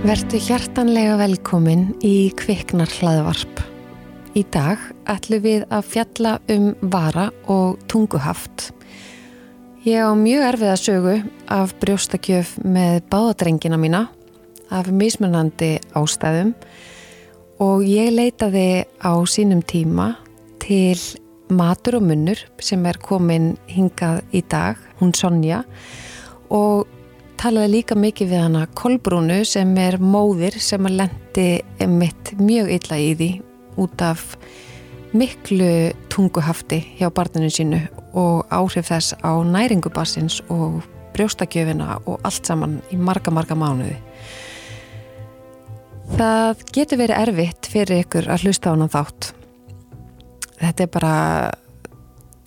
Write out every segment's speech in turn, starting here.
Vertu hjartanlega velkomin í Kviknar hlaðvarp. Í dag ætlum við að fjalla um vara og tunguhaft. Ég á mjög erfið að sögu af brjóstakjöf með báðadrengina mína af mismunandi ástæðum og ég leitaði á sínum tíma til matur og munnur sem er komin hingað í dag, hún Sonja og talaði líka mikið við hana Kolbrúnu sem er móðir sem að lendi mitt mjög illa í því út af miklu tunguhafti hjá barninu sínu og áhrif þess á næringubassins og brjóstakjöfina og allt saman í marga, marga mánuði. Það getur verið erfitt fyrir ykkur að hlusta á hana þátt. Þetta er bara,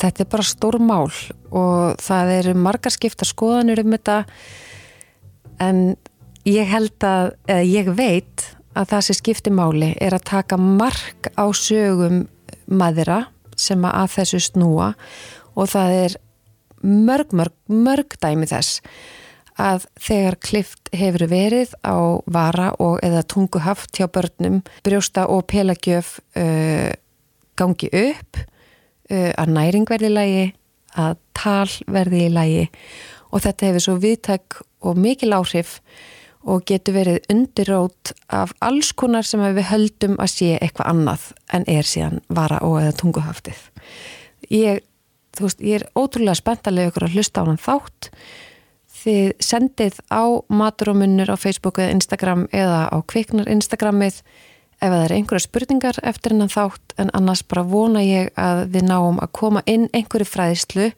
þetta er bara stór mál og það eru margar skipta skoðanur um þetta en ég held að, eða ég veit að það sem skiptir máli er að taka mark á sögum maðura sem að þessu snúa. Og það er mörg, mörg, mörg dæmi þess að þegar klift hefur verið á vara og eða tunguhaft hjá börnum, brjósta og pelagjöf uh, gangi upp, uh, að næring verði í lægi, að tal verði í lægi og þetta hefur svo viðtæk og mikil áhrif og getur verið undirrót af alls konar sem við höldum að sé eitthvað annað en er síðan vara og eða tunguhaftið. Ég, veist, ég er ótrúlega spenntalega ykkur að hlusta á hann þátt. Þið sendið á matur og munnur á Facebook eða Instagram eða á kviknar Instagramið ef það er einhverja spurningar eftir hennan þátt en annars bara vona ég að við náum að koma inn einhverju fræðislu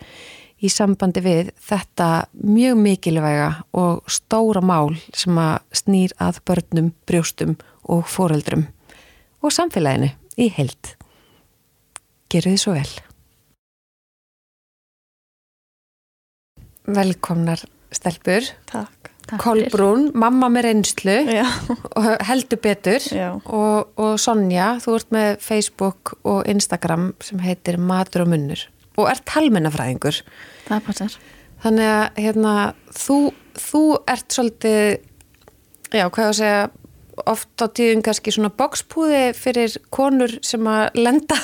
í sambandi við þetta mjög mikilvæga og stóra mál sem að snýr að börnum, brjóstum og foreldrum og samfélaginu í heild. Geru þið svo vel. Velkomnar stelpur. Takk. Takk Kolbrún, mamma með reynslu og heldur betur og, og Sonja, þú ert með Facebook og Instagram sem heitir Matur og Munnur og ert talmennafræðingur. Það passar. Þannig að hérna, þú, þú ert svolítið, já, hvað ég að segja, oft á tíðum kannski svona bókspúði fyrir konur sem að lenda,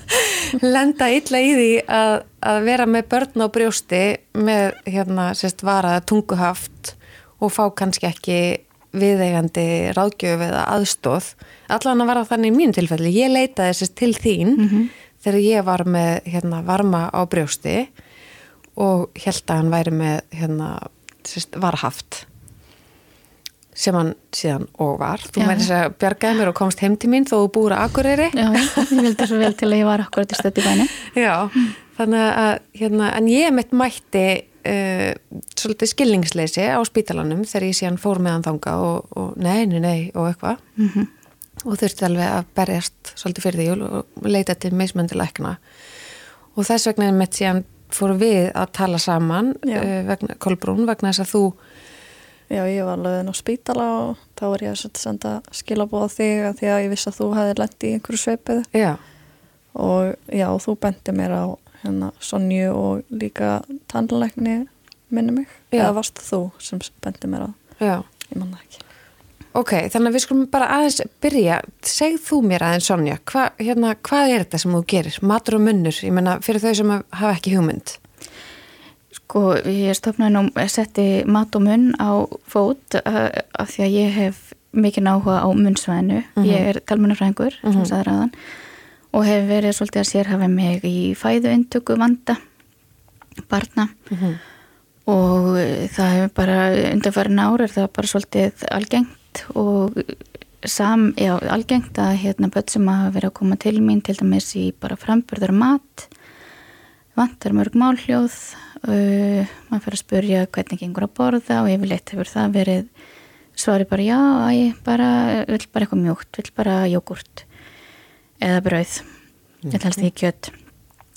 lenda illa í því að, að vera með börn á brjósti með hérna, sérst, varaða tunguhaft og fá kannski ekki viðeigandi ráðgjöf eða aðstóð. Allan að vara þannig í mínu tilfelli. Ég leitaði sérst til þín mm -hmm þegar ég var með hérna, varma á brjósti og held að hann væri með hérna, sérst, varhaft sem hann síðan og var. Þú mæri þess að bjargaði mér og komst heim til mín þó þú búur að Akureyri. Já, ég vildi svo vel til að ég var akkurat í stötti bæni. Já, þannig að hérna, en ég mitt mætti uh, svolítið skilningsleisi á spítalanum þegar ég síðan fór meðan þanga og, og nei, nei, nei og eitthvað. Mm -hmm og þurfti alveg að berjast svolítið fyrir því og leita til meismöndi lækna og þess vegna með síðan fóru við að tala saman uh, vegna, Kolbrún vegna þess að þú Já, ég var alveg inn á spítala og þá var ég að senda skilabóða þig að því að ég vissi að þú hefði lett í einhverju sveipið já. og já, þú bendi mér á hérna Sonju og líka tannleikni minni mig, já. eða varst þú sem bendi mér á, já. ég manna ekki Ok, þannig að við skulum bara aðeins byrja, segð þú mér aðeins Sonja, hva, hérna, hvað er þetta sem þú gerir? Matur og munnur, ég menna fyrir þau sem hafa ekki hugmynd. Sko, ég stofnaði nú að setja mat og munn á fót uh, af því að ég hef mikið náhuga á munnsvæðinu, mhm. -huh. ég er talmunarfræðingur, uh -huh. sem mhm. sagði ræðan og hef verið svolítið að sérhafa mig í fæðuindöku vanda barna -huh. Mhm. og það hefur bara undanfærin ár er það bara svolítið algengt algengt og sam, já, algengt að hérna börn sem hafa verið að koma til mín til dæmis í bara framburðar mat vantar mörg málhljóð uh, maður fyrir að spurja hvernig gengur að borða og yfirleitt hefur það verið svari bara já, ég bara vil bara eitthvað mjúkt, vil bara jógurt eða brauð mm. ég helst ekki kjött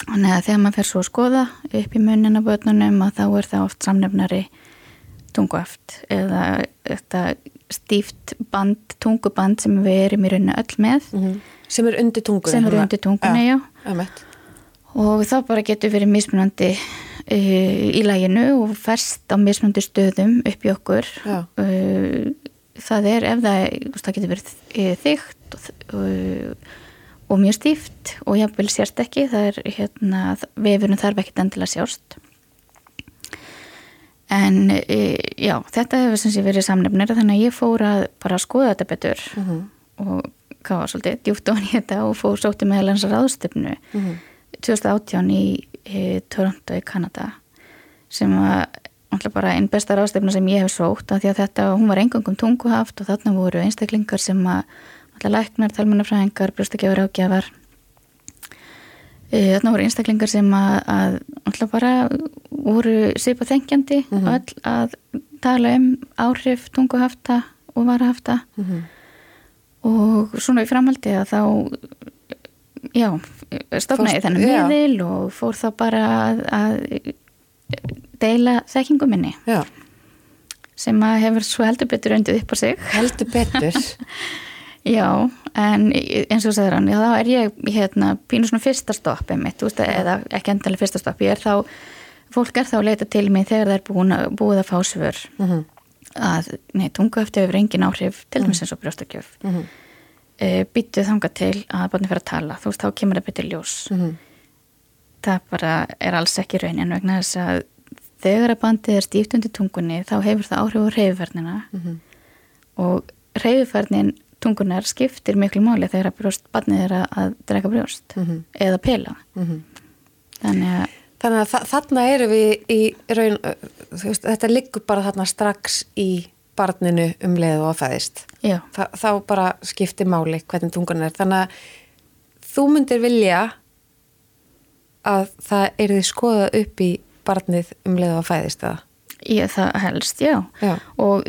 þannig að þegar maður fyrir svo að skoða upp í munina börnunum að þá er það oft samnefnari tunguaft eða þetta stíft band, tunguband sem við erum í rauninu öll með. Mm -hmm. sem er undir tungunni sem er undir tungunni, já, já. og þá bara getur verið mismunandi uh, í læginu og fest á mismundi stöðum upp í okkur. Uh, það er ef það, það getur verið þygt og, og mjög stíft og jáfnvel sérst ekki það er hérna, vefurinn þarf ekkert endilega sjást en já, þetta hefur sem sé verið samnefnir þannig að ég fór að bara skoða þetta betur uh -huh. og var svolítið djúpt á þetta og fór sótið með lansa ráðstöfnu uh -huh. 2018 í, í Toronto í Kanada sem var bara einn besta ráðstöfna sem ég hef sótt af því að þetta, hún var engangum tunguhaft og þarna voru einstaklingar sem að læknar, talmennafræðingar, brjóstakefur ágjafar Þarna voru einstaklingar sem að, að bara voru svipa þengjandi mm -hmm. að tala um áhrif tunguhafta og varahafta mm -hmm. og svona í framhaldi að þá já, stofnaði þennan miðil og fór þá bara að, að deila þekkingum minni já. sem að hefur svo heldur betur undið upp á sig heldur betur Já, en eins og segður hann, já þá er ég hérna pínu svona fyrsta stoppið mitt, veist, eða ekki endalega fyrsta stoppið, ég er þá, fólk er þá að leita til mig þegar það er búin að, búið að fá svör mm -hmm. að, nei, tunguhefti hefur engin áhrif, til dæmis eins og brjóstakjöf, mm -hmm. e, byttuð þanga til að barni fyrir að tala, þú veist, þá kemur það betur ljós. Mm -hmm. Það bara er alls ekki raunin vegna þess að þegar að bandið er stíft undir tungunni, þá hefur það áhrif á reyðferðnina og reyðferðnin tungunar skiptir miklu máli þegar að brjóst, barnið er að, að drega brjóst mm -hmm. eða pela mm -hmm. þannig að Þannig að þa þarna eru við í raun, veist, þetta liggur bara þarna strax í barninu um leið og aðfæðist. Þa, þá bara skiptir máli hvernig tungunar er. Þannig að þú myndir vilja að það er því skoða upp í barnið um leið og aðfæðist það? Ég það helst, já. já. Og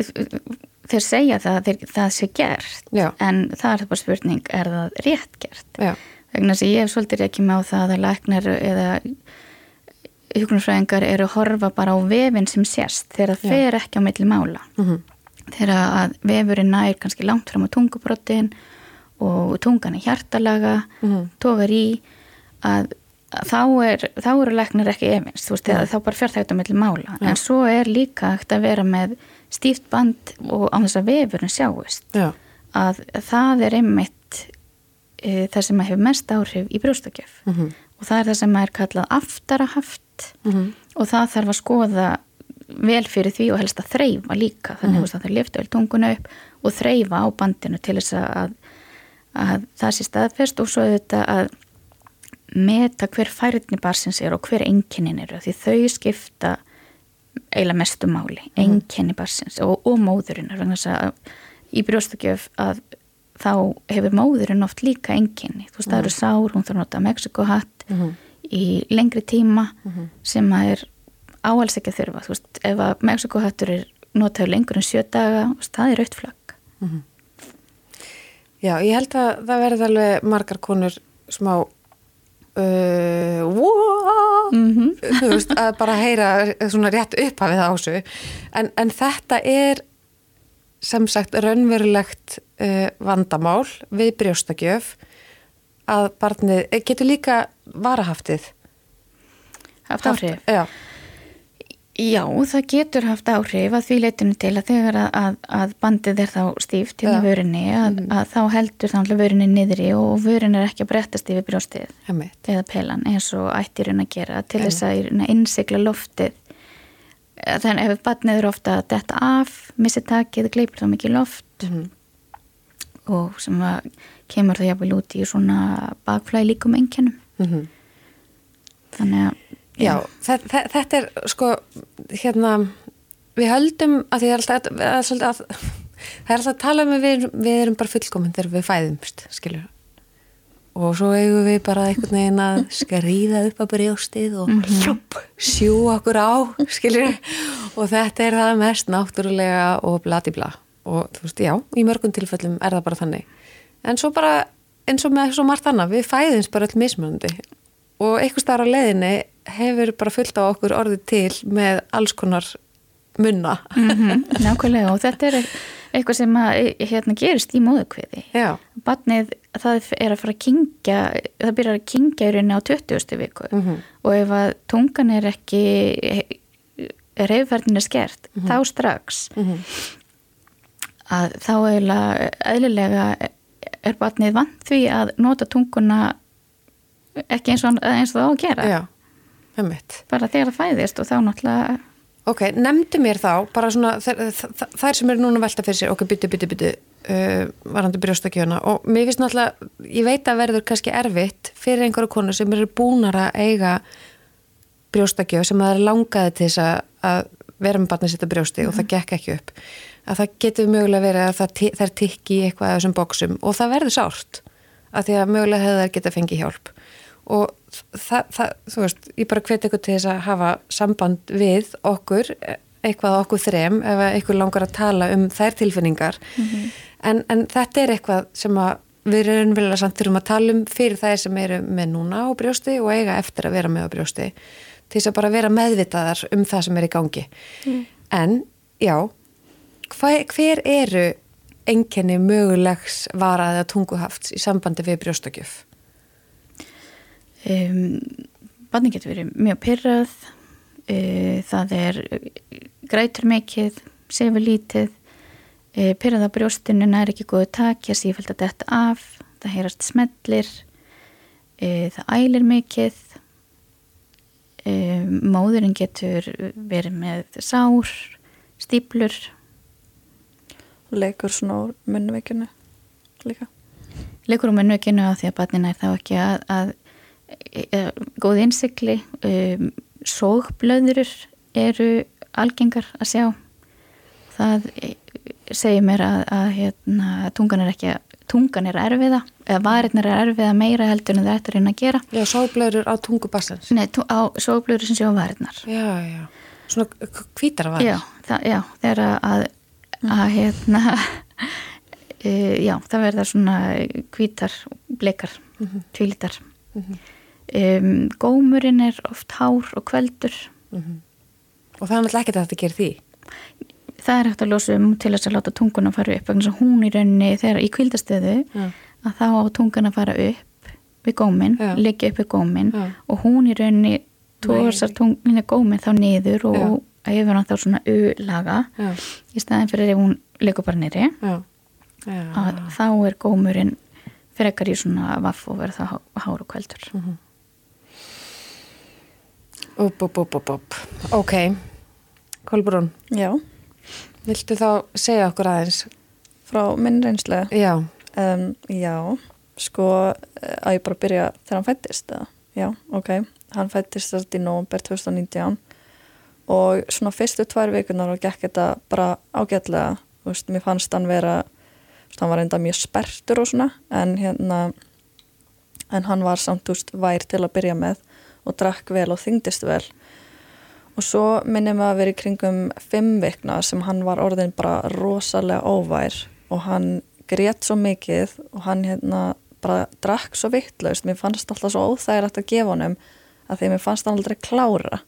þeir segja það að það sé gert Já. en það er bara spurning, er það rétt gert? Já. Vegna þess að ég hef svolítið ekki með á það að læknar eða hugrunfræðingar eru að horfa bara á vefin sem sérst þegar það fer ekki á milli mála mm -hmm. þegar að vefurinn nær kannski langt fram á tungubrotin og tungan er hjartalaga mm -hmm. tókar í að þá, er, þá eru læknar ekki efins, þú veist, ja. þá bara fer það á milli mála, ja. en svo er líka hægt að vera með stíft band og á þess að vefurinn sjáist Já. að það er einmitt e, það sem hefur mest áhrif í brjóstakjöf mm -hmm. og það er það sem er kallað aftarahaft mm -hmm. og það þarf að skoða vel fyrir því og helst að þreyfa líka þannig mm -hmm. að það lifta vel tunguna upp og þreyfa á bandinu til þess að, að það sé staðfest og svo auðvitað að meta hver færðni barsins er og hver enginin eru því þau skipta eiginlega mestu máli, mm. enkenni barsins og, og móðurinnar í brjóstakjöf að þá hefur móðurinn oft líka enkenni þú veist það eru mhm. sár, hún þarf að nota Mexikohatt mm -hmm. í lengri tíma mm -hmm. sem að er áhals ekki að þurfa, þú veist ef að Mexikohattur er notaður lengur en sjö daga það er aukt flagg -hmm. Já, ég held að það verði alveg margar konur smá uh, mm -hmm. þú veist, að bara heyra svona rétt upphafið á þessu en, en þetta er sem sagt raunverulegt uh, vandamál við brjóstakjöf að barnið, getur líka varahaftið haft áhrif? Já Já, það getur haft áhrif að því leytunum til að þegar að, að, að bandið er þá stíft til ja. vörinni að, mm. að þá heldur þá vörinni niðri og vörin er ekki að brettast yfir brjóstið Emme. eða pelan eins og ættir hún að gera til Emme. þess að innsikla loftið þannig ef bandið er ofta að detta af missið takið, gleipur þá mikið loft mm. og sem að kemur það jáfnvel út í svona bakflæg líkum enginum mm -hmm. þannig að Já, þetta, er sko hérna við höldum að því er alltaf að, að, að, það er alltaf að tala um við, við erum bara fullkominn þegar við fæðumst skilur. Og svo eigum við bara einhvern veginn að skrýða upp að brjóstið og mm -hmm. sjú okkur á skilur. Og þetta er það mest náttúrulega og blati bla. Og þú veist, já, í mörgum tilfellum er það bara þannig. En svo bara eins og með svo margt annað, við fæðumst bara öll mismunandi og einhver starf á leðinni hefur bara fullt á okkur orðið til með alls konar munna mm -hmm, Nákvæmlega og þetta er eitthvað sem að, hérna, gerist í móðukviði Já, barnið það er að fara að kingja það byrjar að kingja í rauninni á 20. viku Mhm. og ef að tungan er ekki reyfverðin er skert, þá strax Mhm. að þá eðlilega er barnið vant því að nota tunguna ekki eins og, eins og það á að gera. Já, einmitt. Bara þegar það fæðist og þá náttúrulega Ok, nefndu mér þá, bara svona þær, sem eru núna að velta fyrir sér, ok, byttu, byttu, byttu, uh, varandi brjóstakjöna og mér finnst náttúrulega, ég veit að verður kannski erfitt fyrir einhverju konu sem eru búnar að eiga brjóstakjöf sem það er langaði til þess að, að vera með barnið sitt á brjósti og það gekk ekki upp. Að það getur mögulega verið að það, ti- þær tikki í eitthvað af þessum bóksum og það verður sárt að því að mögulega hefur þær geta fengið hjálp og það, það, þú veist, ég bara hveti ykkur til þess að hafa samband við okkur, eitthvað okkur þrem ef eitthvað langar að tala um þær tilfinningar. En, en þetta er eitthvað sem að við erum vilja samt þurfum að tala um fyrir þær sem eru með núna á brjósti og eiga eftir að vera með á brjósti til þess að bara vera meðvitaðar um það sem er í gangi. En, já hva, hver eru enkenni mögulegs varaði að tunguhafts í sambandi við brjóstakjöf? Um, barnið getur verið mjög pyrrað uh, það er uh, grætur mikið, sefur lítið uh, pyrrað á brjóstinu nær ekki góðu takja, sífælt að detta af það heyrast smellir uh, það ælir mikið. Móðurinn getur verið með sár stíplur leikur svona munnveikinu líka. Leikur um ennökinu að því að barnin er þá ekki að, að e, góð innsikli um, sógblöðurur eru algengar að sjá. Það e, segir mér að, að hérna, tungan er ekki tungan er erfiða eða varirnar er erfiða meira heldur en það ættir einn að gera. Já, sáblöður á tungu bassans Nei, á sógblöður sem sjá varirnar. Já, já, svona hvítara var já, það, já, þegar að, að hérna e, já, það verða svona hvítar, blikar tvílitar um, gómurinn er oft hár og kveldur. Og það er náttúrulega ekkert að þetta gerir því? Það er hægt að losa um til þess að láta tunguna fara upp þess að hún í rauninni þegar í kvildastöðu Já. að þá á tunguna að fara upp við gómin, Já. liggja upp við gómin Já. og hún í rauninni tóðsar tungina gómin þá niður og að yfir hann þá svona u-laga í staðin fyrir ef hún liggur bara já, að þá er gómurinn frekar í svona vaff og verða hár og kveldur Upp, upp, upp, upp, upp. Ok, Kolbrún, já, viltu þá segja okkur aðeins? frá minn reynslu? Já, um, já, sko eh, að ég bara byrja þegar hann fættist já, ok, hann fættist þetta í nóvember 2019 og svona fyrstu tvær vikunar og gekk þetta bara ágætlega. Þú veist, mér fannst hann vera veist, hann var enda mjög spertur og svona en hérna en hann var samt úst vær til að byrja með og drakk vel og þyngdist vel. Og svo minnum við að vera í kringum fimm vikna sem hann var orðin bara rosalega óvær og hann grét svo mikið og hann hérna bara drakk svo vittlaust, mér fannst alltaf svo óþægilegt að gefa honum að því mér fannst hann aldrei klára.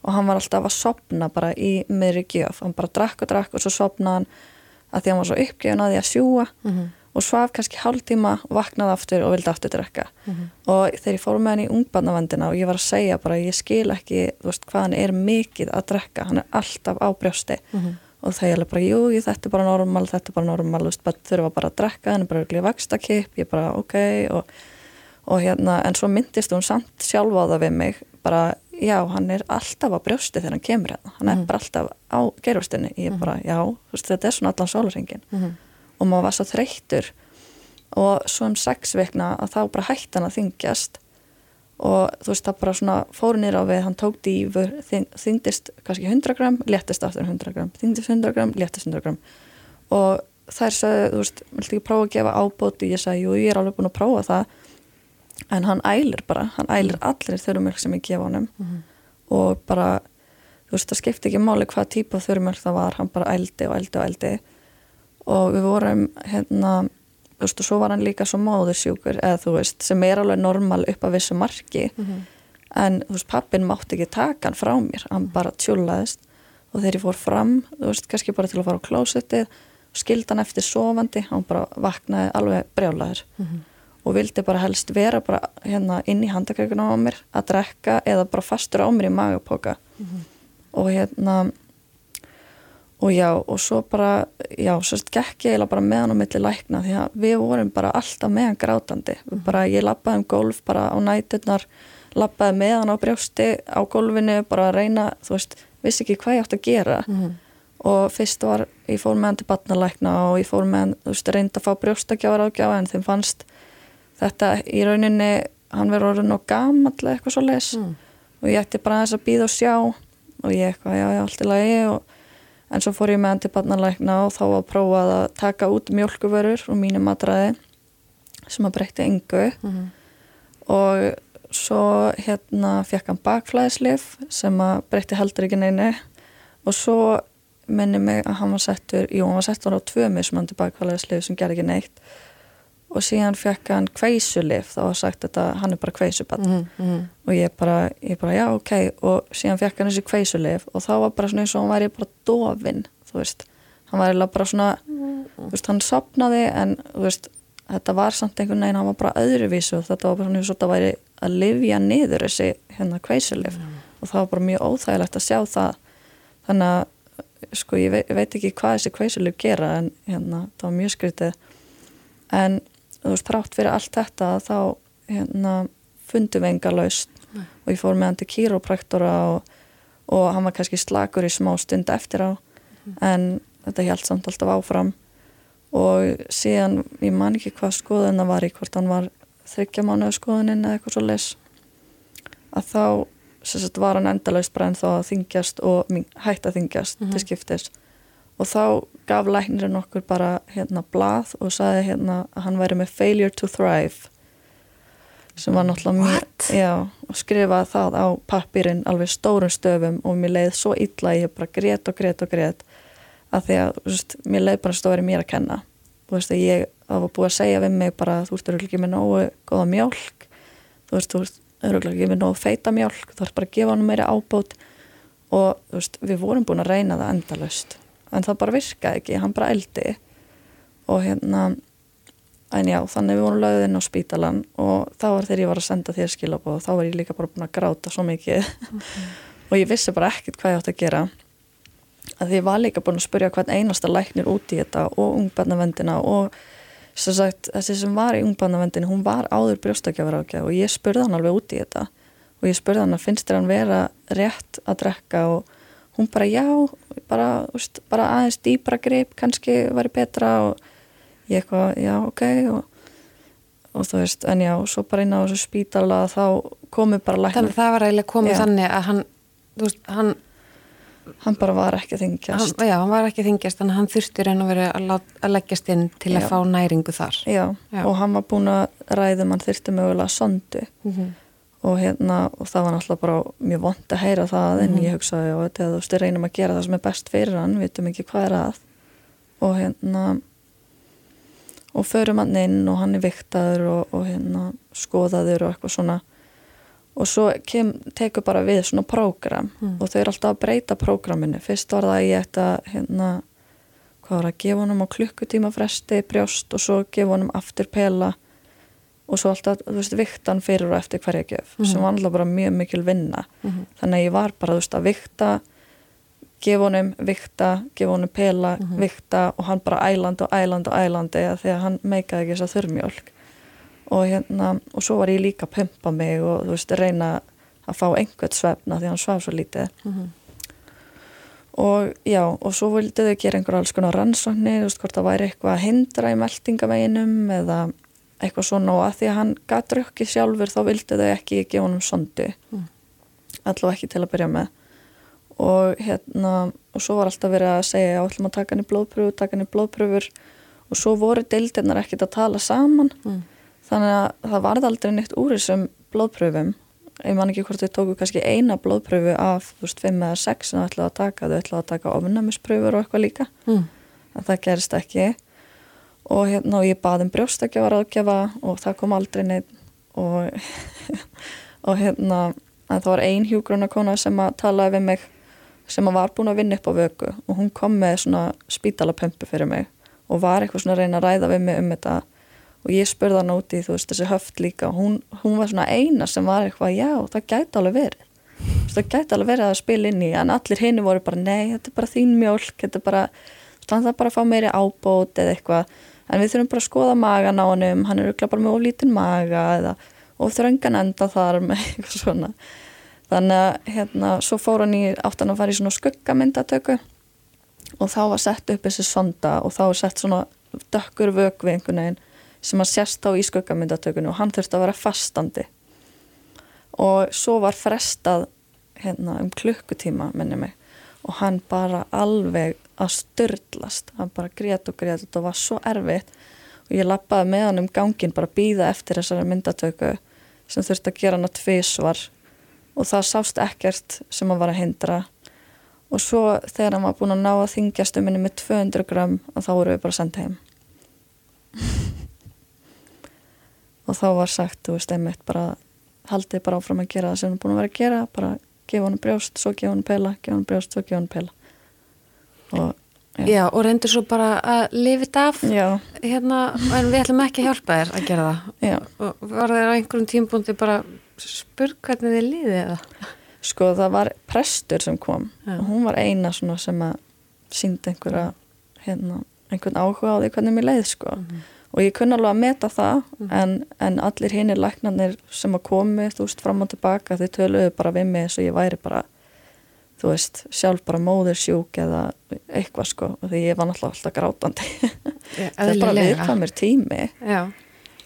Og hann var alltaf að sopna bara í miðri gjöf, hann bara drakk og drakk og svo sopna hann að því hann var svo uppgefin að því að sjúa og svaf kannski hálftíma, vaknaði aftur og vildi aftur drekka. Og þegar ég fór með hann í ungbarnavendina og ég var að segja bara ég skil ekki, veist, hvað hann er mikið að drekka, hann er alltaf á brjósti. Og það er alveg bara, jú, þetta er bara normal, þetta er bara normal, þú veist, bara þurfa bara að drekka, hann er bara ekki vakstakip, ég bara, ok og, og hérna, en svo myndist hún samt sjálf á það við mig, bara já, hann er alltaf á brjósti þegar hann kemur hérna, hann er bara alltaf á gerustinni ég bara, já, veist, þetta er svona allan sólarhengin og maður var svo þreyttur. Og svo um sex vikna að þá bara hætti hann að þingjast og þú veist það bara svona fóru nýra á við, hann tók dýfur þyngdist kannski 100 gram, léttist aftur 100 gram, þyngdist 100 gram, léttist 100 gram og þær sagði, þú veist, viltu ekki prófa að gefa ábóti ég sagði, jú, ég er alveg búin að prófa það. En hann ælir bara hann ælir allir þurrumjölk sem ég gefa honum. Og bara þú veist, það skipti ekki máli hvað típa þurrumjölk það var, hann bara ældi og ældi og ældi og við vorum hérna þú veist og svo var hann líka svo móðursjúkur eða þú veist sem er alveg normal upp að vissu marki. En þú veist pappin mátti ekki taka hann frá mér hann bara tjúlaðist og þegar ég fór fram þú veist kannski bara til að fara á klósettið skildan eftir sofandi, hann bara vaknaði alveg brjálaður. Og vildi bara helst vera bara hérna inn í handakreikuna á mér að drekka eða bara fastur á mér í magapoka. Og hérna og já, og svo bara já, sérst gekk ég bara með hann á milli lækna því að við vorum bara alltaf með hann grátandi, bara ég lappaði um golf bara á næturnar lappaði með hann á brjósti á golfinu bara að reyna, þú veist, vissi ekki hvað ég átt að gera Mhm. og fyrst var, ég fór með hann til batnalækna og ég fór með hann, þú veist, reyndi að fá brjóstakjáðar ágjáða en þeim fannst þetta í rauninni, hann verður orðin og gamall eða eitthvað svo les Mm. og ég ætti bara aðeins að býða og sjá og ég eitthvað, já, já, allt í lagi og, en svo fór ég með hann til barnalækna og þá var prófað að taka út mjölkuvörur og mínu matræði sem að breytti engu. Mhm. og svo hérna fekk hann bakflæðislif sem að breytti heldur ekki neinu. Og svo minni mig að hann var settur, jú, hann var settur á tvö mismandi bakflæðislif sem gerði ekki neitt og síðan fekk hann kveisulif, þá var sagt þetta hann er bara kveisubann Mhm, mhm. og ég bara, ég bara, já, ok. Og síðan fekk hann þessi kveisulif og þá var bara svona eins og hann væri bara dofin þú veist, hann eiginlega bara svona þú veist, hann sopnaði en þú veist, þetta var samt einhvern veginn hann var bara öðruvísu og þetta var bara svona eins og þetta væri að livja niður þessi hérna kveisulif og það var bara mjög óþægilegt að sjá það. Þannig að sko, ég veit, ég veit ekki hvað þessi kveisulif gera en hérna, það var mjög skrítið. En þú veist, þrátt fyrir allt þetta þá hérna fundum við enga laust og ég fór með hann til kýrópraktora og, og hann var kannski slagur í smá stund eftir á. En þetta held samt alltaf áfram. Og síðan, ég man ekki hvað skoðun það var í hvort hann var þryggja mánuða skoðunin eða eitthvað svo les að þá sagt, var hann endalaust bara en þá að þingjast og hætt að þingjast til skiptis. Og þá gaf læknirinn okkur bara hérna blað og sagði hérna að hann væri með failure to thrive sem var náttúrulega mjög já, og skrifaði það á pappirinn alveg stórum stöfum og mér leiði svo illa ég bara grét og grét og grét að því að veist, mér leiði bara stóri mér að kenna. Þú veist að ég, það var búið að segja við mig bara þú veist, þú eru ekki með nógu góða mjólk? Þú veist, þú eru ekki með nógu feita mjólk? Þú ert bara að gefa hann meiri ábót og veist, við vorum búin að reyna það endalust en það bara virkaði ekki, hann bara eldi. Og hérna en já, þannig við vorum lögðinn á spítalan og þá var þegar ég var að senda þér skilabóð þá var ég líka bara búin að gráta svo mikið. Og ég vissi bara ekkert hvað ég átt að gera. Að því ég var líka búin að spurja hvern einasta læknir út í þetta og ungbarnavendina og sem sagt, þessi sem var í ungbarnavendinu hún var áður brjóstakjafar ákjaf og ég spurði hann alveg út í þetta. Og ég spurði hann að finnst þér hann vera rétt að drekka og hún bara já, bara, úst, bara aðeins dýbra grip kannski væri betra og ég eitthvað, já, ok og, og þú veist, en já, svo bara inn á þessu spítala þá komi bara læknir Þannig að það var eiginlega komið Já. þannig að hann, þú veist, hann, hann bara var ekki að hann, þingjast já, hann var ekki þingjast að hann þurfti verið að, lát- að leggjast inn til að Já. fá næringu þar. já, Já. og hann var búin að ræðum hann þyrfti mögulega sondu Mhm. Og hérna, og það var náttúrulega bara mjög vond að heyra það, en Mhm. ég hugsaði og þetta, þú veist, við reynum að gera það sem er best fyrir hann við veitum ekki hvað er að og hérna og förum hann inn og hann er viktaður og, og hérna skoðaður og eitthvað svona og svo kem, tekur bara við svona prógram Mm. og þau eru alltaf að breyta prógraminu fyrst var það að ég ætti að hérna, hvað var að gefa honum á klukkutíma fresti brjóst og svo gefa honum aftur pela og svo alltaf, þú veist, viktan fyrir og eftir hverja gjöf Mhm. sem var alltaf bara mjög mikil vinna Mhm. þannig að ég var bara, þú veist, að vikta gefa honum, vikta gefa honum pela, Mhm. vikta og hann bara æland og æland og ælandi því að hann meikaði ekki þess að þurrmjólk og hérna, og svo var ég líka að pumpa mig og þú veist, reyna að fá einhvert svefna því hann svaf svo lítið Mhm. og já, og svo vildi þau gera einhver alls konar rannsóknir, þú veist, hvort það væri eitthvað að hindra í meldingaveginum eða eitthvað svona og að því að hann gat drukkið sjálfur þá vildi þau ekki gefa honum sondu Mm. allavega ekki til að byrja með. Og hérna og svo var alltaf verið að segja að taka hann í blóðpröfur, taka hann í blóðpröfur og svo voru deildirnar ekkit að tala saman. Mm. þannig að það varði aldrei neitt úr þessum blóðpröfum ég man ekki hvort þau tóku kannski eina blóðpröfu af, þú veist, fimm eða sex sem þau ætlaðu að taka, þau ætlaðu að taka ofnæmispröfur og eitthvað líka, Mm. en það gerist ekki og hérna og ég baði um brjóstakjafa ráðgjafa og það kom aldrei neitt og, og hérna en það var ein hjúgrunarkona sem að talaði við mig sem að var búin að vinna upp á vöku. Og hún kom með svona spítalapömpu fyrir mig og var eitthvað svona að reyna að ræða við mig um þetta. Og ég spurði hann úti þú veist þessi höft líka. Og hún, hún var svona eina sem var eitthvað já það gæti alveg verið. Það gæti alveg verið að spila inn í en allir henni voru bara nei þetta er bara þín mjölk þetta er bara, bara að fá meiri ábót eða eitthvað en við þurfum bara að skoða magan á hann hann er auðvitað bara með ólítinn maga eða og þröngan enda þar með eitthvað svona. Þannig að hérna svo fór hann í áttan að fara í svona skuggamyndatöku og þá var sett upp þessi sonda og þá var sett svona dökkur vögvi einhvern veginn sem að sérst á í skuggamyndatökunni og hann þurfti að vera fastandi. Og svo var frestað hérna um klukkutíma minni mig og hann bara alveg að störtlast, hann bara grét og grét. Og þetta var svo erfitt. Og ég lappaði með hann um gangin bara býða eftir þessari myndatöku sem þurfti að gera hann að tvísvar og það sást ekkert sem hann var að hindra. Og svo þegar hann var búin að ná að þingjast um henni með 200 gram og þá voru við bara sendið heim. Og þá var sagt, þú veist, einmitt bara haldið bara áfram að gera það sem hann búin að vera að gera. Bara gefa hann brjóst, svo gefa hann pela gefa hann brjóst, svo gefa hann pela og Já. Já, og reyndur svo bara að lifi þetta af hérna, en við ætlum ekki að hjálpa þér að gera það Já. og var þeir á einhverjum tímbúndi bara spurg hvernig þið liði eða? Sko það var prestur sem kom Já. og hún var eina sem að síndi einhverja hérna, einhvern áhuga á því hvernig mér leið sko mm -hmm. og ég kunna alveg að meta það mm -hmm. en, en allir hinn er læknarnir sem að komi þú veist fram og tilbaka þau töluðu bara við mig eins og ég væri bara þú veist, sjálf bara móðursjúk eða eitthvað sko og því ég var náttúrulega alltaf grátandi. Það er bara viðkvæmur tími. Já,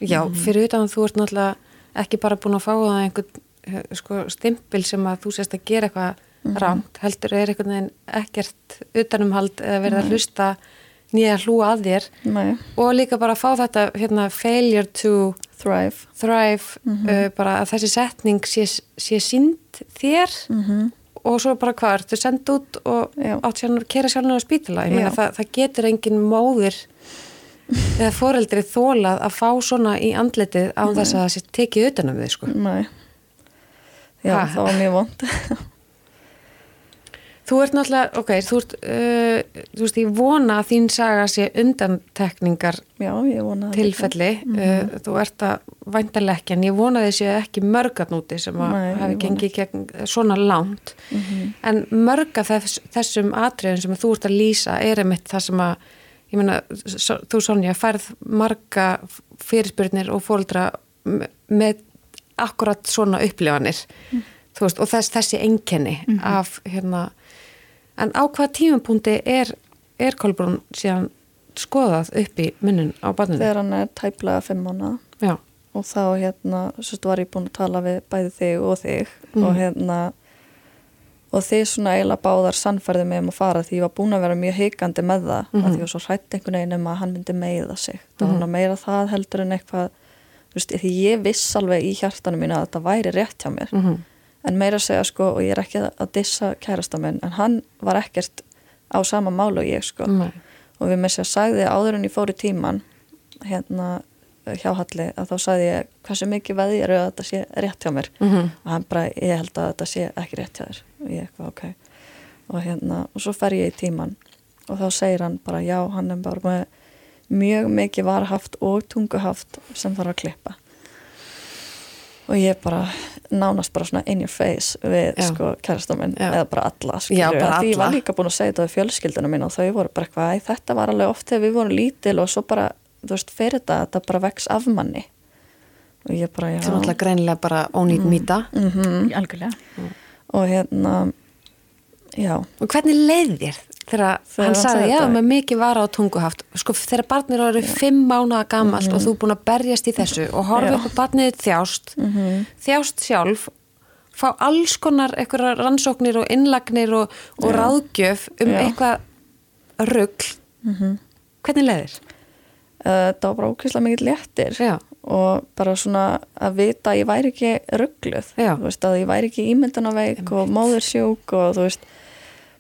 Já mm. fyrir utan þú ert náttúrulega ekki bara búin að fá það einhvern eh, sko, stimpil sem að þú sést að gera eitthvað mm. rámt, heldur er einhvern veginn ekkert utanumhald eða verið að hlusta nýja hlúa að þér. Nei. og líka bara að fá þetta hérna, failure to thrive, thrive mm -hmm. uh, bara að þessi setning sé, sé sínd þér. -hmm og svo bara hvað, ertu sendt út og átt að kera sjálfna á spítala? Ég meina það, það getur engin móðir eða foreldri þólað að fá svona í andletið á þess að það sé tekið utanum þið sko. Nei. Já, ha? það var mjög vond Þú ert náttúrulega, ok, þú ert, uh, þú veist, ég vona að þín saga sé undantekningar Já, tilfelli. Mm -hmm. uh, þú ert að væntalegja, en ég vona þessi ekki mörgatnúti sem að Nei, hafi gengið gegn svona langt. Mm -hmm. En mörga þess, þessum atriðum sem þú ert að lýsa er einmitt það sem að, ég menna, þú Sonja, færð marga fyrirspyrnir og fóldra með akkurat svona upplifanir. Mm. Þú veist, og þess, þessi enkenni -hmm. af, hérna, En á hvað tímapunkti er, er Kolbrún síðan skoðað upp í munnin á barninu? Þegar hann er tæplega fimm mánu og þá hérna, svo var ég búin að tala við bæði þig og þig mm. og hérna og þið svona eiginlega báðar sannfærði mig um að fara því ég var búin að vera mjög heikandi með það mm -hmm. að því ég var svo hrætt einhvern veginn um að hann myndi meiða sig var mm -hmm. meira það heldur en eitthvað veist, því ég viss alveg í hjartanum mín að þetta væri rétt hjá mér -hmm en meira segja sko og ég er ekki að dissa kærastamenn en hann var ekkert á sama málu og ég sko. Nei. og við með sér sagði áður en ég fór í tíman hérna hjá Halli að þá sagði ég hversu mikið veði eru að þetta sé rétt hjá mér? Mm -hmm. og hann bara ég held að þetta sé ekki rétt hjá þér. Og ég eitthvað ok. Og hérna og svo fer ég í tíman og þá segir hann bara já hann er bara með mjög mikið varhaft og tunguhaft sem þarf að klippa og ég bara nánast bara svona in your face við Já. sko kærastaminn eða bara alla skilur, Já, bara því ég var líka búin að segja þetta við fjölskyldunum mín og þau voru bara eitthvað, þetta var alveg oft þegar við vorum lítil og svo bara, þú veist, fyrir þetta þetta bara vex af manni og ég bara, já Það er náttúrulega greinilega bara ónýtt mm. mýta mm -hmm. Algjörlega mm. og hérna Já. Og hvernig leiðir þegar hann sagði, já, með mikið vara á tunguhaft, sko, þegar barnir eru já. fimm mánuða gamalt mm -hmm. og þú er búin að berjast í þessu og horfa upp á barnið þjást, mm -hmm. þjást sjálf fá alls konar eitthvað rannsóknir og innlagnir og, og ráðgjöf um já. eitthvað ruggl mm -hmm. hvernig leiðir? Uh, það var bara ókvæmslega mikið léttir og bara svona að vita að ég væri ekki ruggluð, þú veist, að ég væri ekki ímyndunaveik og móðursjúk og þú veist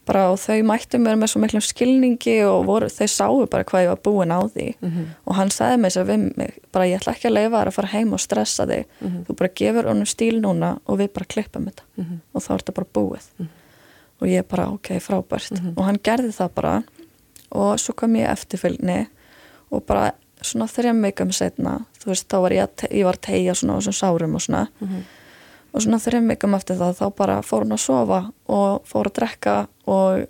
bara og þau mættu mér með svo miklum skilningi og voru, þau sáu bara hvað ég var búin á því mm -hmm. og hann sagði mér sér við mig, bara ég ætla ekki að leifa þér að fara heim og stressa þig, mm -hmm. þú bara gefur honum stíl núna og við bara klippum þetta mm -hmm. og þá er þetta bara búið mhm. og ég bara ok, frábært mhm. og hann gerði það bara og svo kom ég eftirfylgni og bara svona þrejum veikum setna þú veist, þá var ég, að ég var tegja svona á þessum sárum og svona og svona þrejum veikum eftir það þá bara fór hún að sofa og fór að drekka og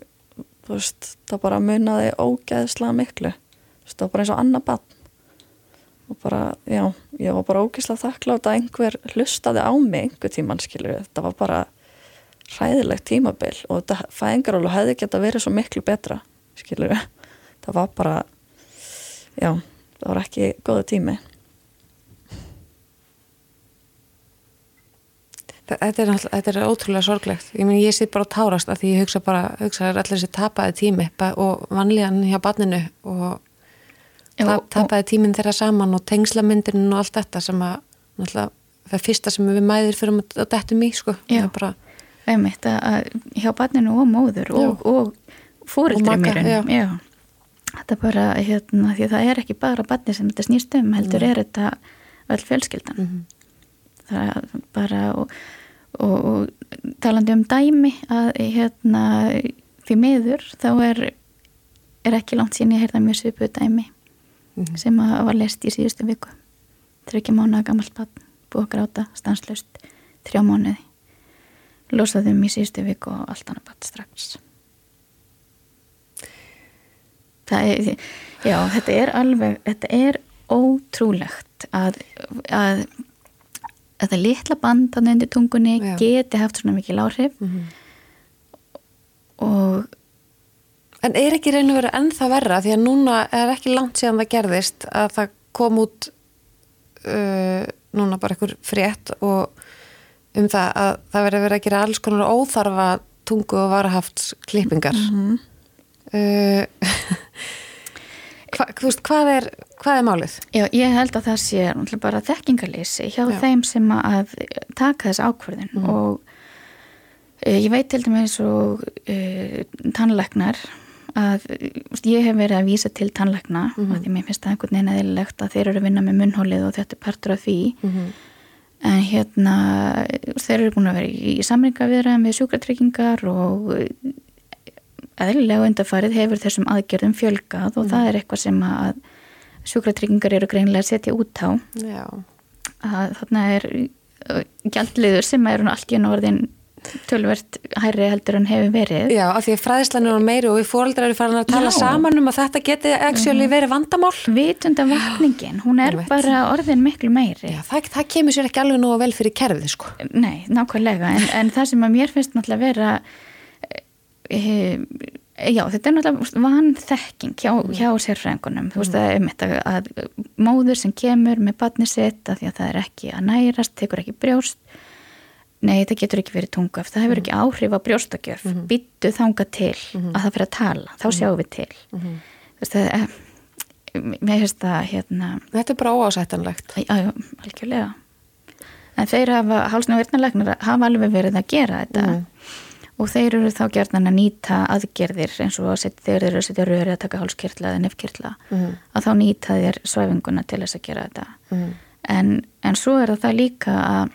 þú veist, það bara munaði ógeðslega miklu. Þú veist, það var bara eins og annað bann og bara, já, ég var bara ógeðslega þakklátt að einhver hlustaði á mig einhver tíman, skilur þetta var bara hræðilegt tímabil og þetta fæðingarólu hefði geta verið svo miklu betra skilur það var bara já, það var ekki góða tími Þetta er, þetta er ótrúlega sorglegt. Ég meni, ég sitt bara að tárast að því ég hugsa bara, hugsa allir þessi tapaði tími og vanlíðan hjá barninu og Já, ta og- tapaði tíminn þeirra saman og tengslamyndin og allt þetta sem að, náttúrulega, það er fyrsta sem við mæðir fyrir að dettum í, sko. Já. Bara, einmitt að, að hjá barninu og móður og, og fóreldri mér þetta er bara hérna því að það er ekki bara barni sem þetta snýst um heldur er þetta öll fjölskyldan Mhm. Það er bara og, og, og talandi um dæmi að hérna því miður þá er er ekki langt síðan ég heyrða mjög svipuð dæmi Mhm. sem að var lest í síðustu viku. Þryggja mánuða gammalt barn búið að gráta stanslust þrjá mánuði. Losaði um í síðustu viku og allt annað barn strax. Það er já, þetta er alveg þetta er ótrúlegt að, að þetta litla band þannig undir tungunni Já. geti haft svona mikil áhrif Mhm. og En er ekki reynu verið ennþá verra því að núna er ekki langt síðan það gerðist að það kom út uh, núna bara einhver frétt og um það að það verið verið að gera alls konar óþarfa tungu og varahafts klippingar. Mhm. uh, hva, veist, hvað er, hvað er málið? Já, ég held að það sé bara þekkingalýsi hjá Já. þeim sem að taka þess ákvörðin Mhm. og e, ég veit til dæmis og e, tannlæknar að e, ég hef verið að vísa til tannlækna Mhm. af því mér finnst það einhvern veginn eðlilegt að þeir eru að vinna með munnhólið og þetta er partur af því Mhm. en hérna þeir eru búin að vera í, í samringaviðræðum við sjúkratryggingar og eðlilega undarfarið hefur þessum aðgerðum fjölgað og það er eitthvað sem að sjúkratryggingar eru greinilega að setja út á Já. að þarna er gjaldliður sem er allt í enn orðin tölvert hærri heldur en hefur verið Já, af því að fræðislan er meiri og við fóreldrar eru farin að tala Já. saman um að þetta geti actually verið vandamál. vitunda vakningin, hún er bara orðin miklu meiri Já, það, það kemur sér ekki alveg nú vel fyrir kerfið, sko. Nei, nákvæmlega, en, en það sem að mér finnst náttúrulega vera já, þetta er náttúrulega vanþekking hjá, hjá sérfræðingunum. Þú veist að, einmitt, að, að móður sem kemur með batni sitt að því að það er ekki að nærast, tekur ekki brjóst. Nei, þetta getur ekki verið tungaf það hefur ekki áhrif á brjóstakjöf mm býttu þanga til að það fyrir að tala. Þá sjáum við til. Þú veist að e, mér finnst það hérna Þetta er bara óásættanlegt. Já, algjörlega. En þeir hafa, hálsna virnalegnar hafa alveg verið að gera þetta og þeir eru þá gerðan að nýta aðgerðir eins og þegar þeir eru að setja röri að taka hálskirtla eða nefnkirtla Mhm. að þá nýta þeir svæfinguna til þess að gera þetta. Mhm. En, en svo er það líka að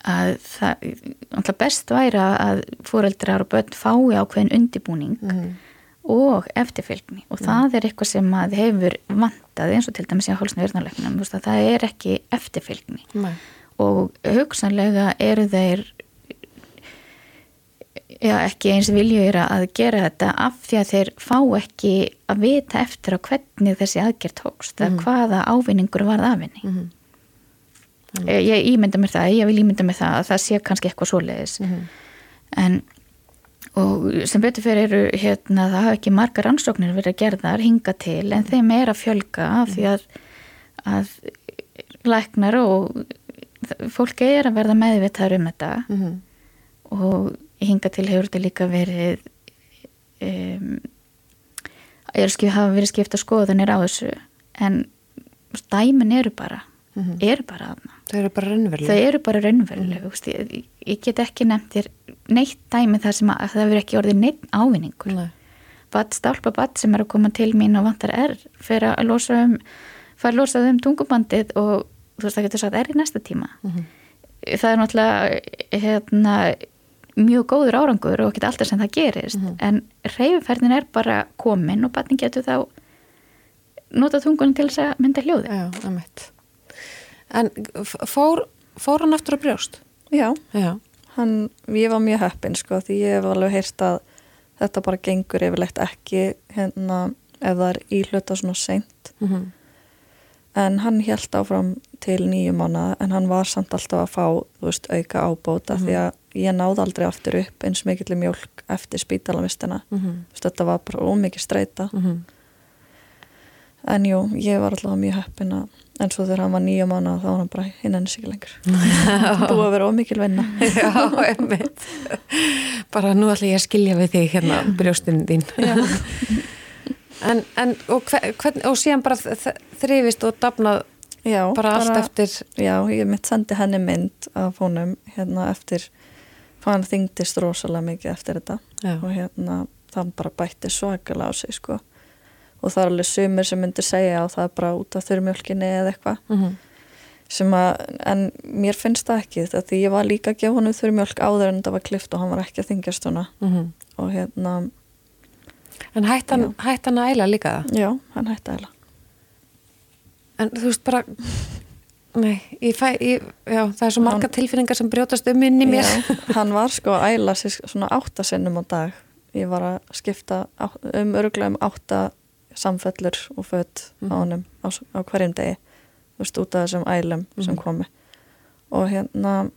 að það best væri að fóreldrar og börn fái ákveðin undibúning Mhm. og eftirfylgni og það er eitthvað sem að hefur vantað eins og til dæmis í hálsna virðanleiknum það er ekki eftirfylgni Nei. og hugsanlega eru þeir já, ekki eins viljur að gera þetta af því að þeir fá ekki að vita eftir á hvernig þessi aðgerð tókst eða hvaða ávinningur varð af henni Mhm. ég, ég ímynda mér það, ég vil ímynda mér það að það sé kannski eitthvað svoleiðis Mhm. en og sem betur fyrir eru hérna það hafa ekki margar rannsóknir verið gerðar hinga til en þeim er að fjölga af því að, að læknar og fólk er að verða meðvitaður um þetta Mhm. og hinga til hefur þetta líka verið um, er skip, hafa verið skipta skoðanir á þessu en dæmin eru bara eru bara aðna Þau eru bara raunverulega. þau eru bara raunveruleg mm. ég, ég get ekki nefnt þér neitt dæmi þar sem að það verður ekki orðið neitt ávinningur Nei. bat, stálpa bat sem er að koma til mín og vantar er fyrir að losa um fara að losa um tungubandið og þú veist það getur sagt er í næsta tíma það er náttúrulega hérna, mjög góður árangur og ekki alltaf sem það gerist. En reyfiferðin er bara komin og batning getur þá nota tungunum til þess að mynda hljóði Já, emitt En f- fór, fór hann aftur á brjóst? Já, Já, hann, ég var mjög heppin sko því ég hef alveg heyrt að þetta bara gengur yfirleitt ekki hérna ef það er íhluta svona seint. Mhm, en hann held áfram til nýju mánuða en hann var samt alltaf að fá veist, auka ábóta því að ég náði aldrei aftur upp eins mikill mjólk eftir spítalavistina mhm, Þú veist, þetta var bara ómikið streyta mhm. En jú, ég var alltaf mjög heppin að en svo þegar hann var nýju mánuða þá var hann bara hinn enn sig lengur. Búið að vera ómikil vinna. Já, emitt Bara nú ætla ég að skilja við þig hérna brjóstinn þín En, en og, hver, hvern, og síðan bara þ- þrifist og dafnað já, bara allt eftir já, ég mitt sendi henni mynd af honum hérna eftir hann þyngdist rosalega mikið eftir þetta. Já, og hérna þann bara bætti svakalega á sig sko. Og það er alveg sumir sem myndir segja og það er bara út af þurrmjölkinni eða eitthvað. Mhm, sem að, en mér finnst það ekki þetta því ég var líka að gefa honum þurrmjölk áður en þetta var klift og hann var ekki að þingjast hana mhm. Og hérna, En hætt hann, hætt hann að æla líka það? já, hann hætti að En þú veist bara Nei, ég fæ ég, Já, það er svo marga tilfinningar sem brjótast um inn í mér. Já, hann var sko að æla sér svona áttasinnum á dag. Ég var að skipta á- um öruglega um átta samfellur og fött á honum á, s- á hverjum degi þú veist út af þessum ælum sem komi og hérna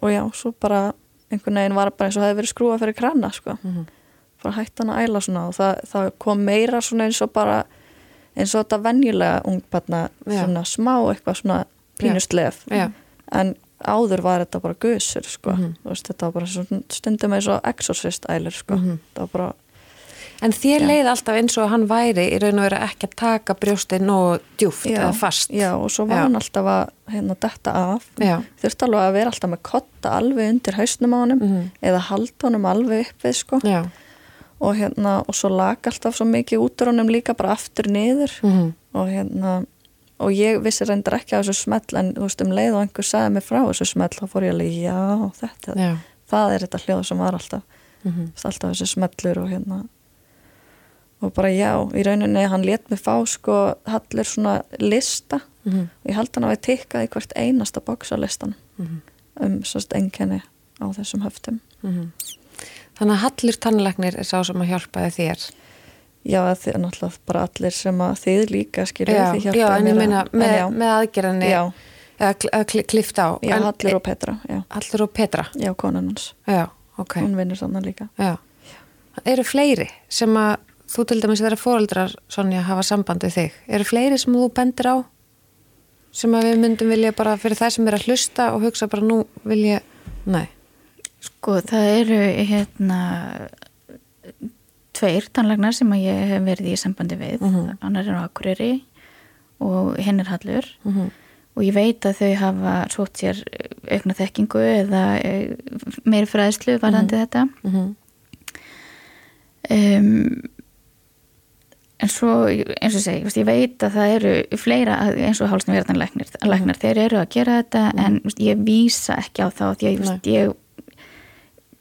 og já, svo bara einhvern veginn var bara eins og hefði verið skrúa fyrir krana sko, Mhm. Bara hætti hann að æla svona og það, það kom meira svona eins og bara eins og þetta venjulega ungbarna Já. svona smá eitthvað svona pínuslef Já, en áður var þetta bara gusur sko. Mhm. Þú veist, þetta var bara svona, stundum eins og exorcist ælir sko. Mhm. það var bara, En þér Já. leið alltaf eins og hann væri í raun og veru ekki að taka brjóstið og djúft já, eða fast. já, og svo var Já. hann alltaf að hérna detta af Já. þurfti alveg að vera alltaf með kotta alveg undir hausnum á honum Mhm. eða halda honum alveg upp við sko. Já. Og hérna, og svo lag alltaf svo mikið út úr honum líka bara aftur niður Mhm. og hérna og ég vissi reyndar ekki á þessu smell en þú veist um leið og einhver sagði mig frá þessu smell þá fór ég alveg, já, þetta Já. það er þetta hljóð sem var alltaf. Þú veist, alltaf þessi smellur og hérna og bara já, í rauninni hann let mig fá sko hallur svona lista Mhm. og ég held hann að við tikkað í hvert einasta bóksalistan Mhm. um sérst enkenni á þessum höftum Mhm. Þannig að Hallur tannleiknir er sá sem að hjálpaði þér. já, þið er náttúrulega bara allir sem að þið líka skilur Já, þið já, hjálpaði en mér ég meina með, já, með aðgerðinni já, að kli- klifta á. já, En- Hallur og Petra já, Hallur og Petra. já, konan hans Já, ok. hún vinnur þannig líka Já. Eru fleiri sem að þú til dæmis þeirra fóreldrar Sonja hafa samband við þig? Eru fleiri sem þú bendir á? Sem að við myndum vilja bara fyrir það sem er að hlusta og hugsa bara nú vil ég, nei. Sko, það eru hérna tveir tannlagnar sem að ég hef verið í sambandi við. Mhm. annar er á Akureyri og hinn er Hallur. Mm og ég veit að þau hafa sótt sér aukna þekkingu eða eh, meiri fræðslu varðandi þetta. -hmm. um, en svo eins og segi, ég veit að það eru fleira eins og hálsna verðanleiknir læknar, þeir eru að gera þetta en þú veist, ég vísa ekki á þá því að ég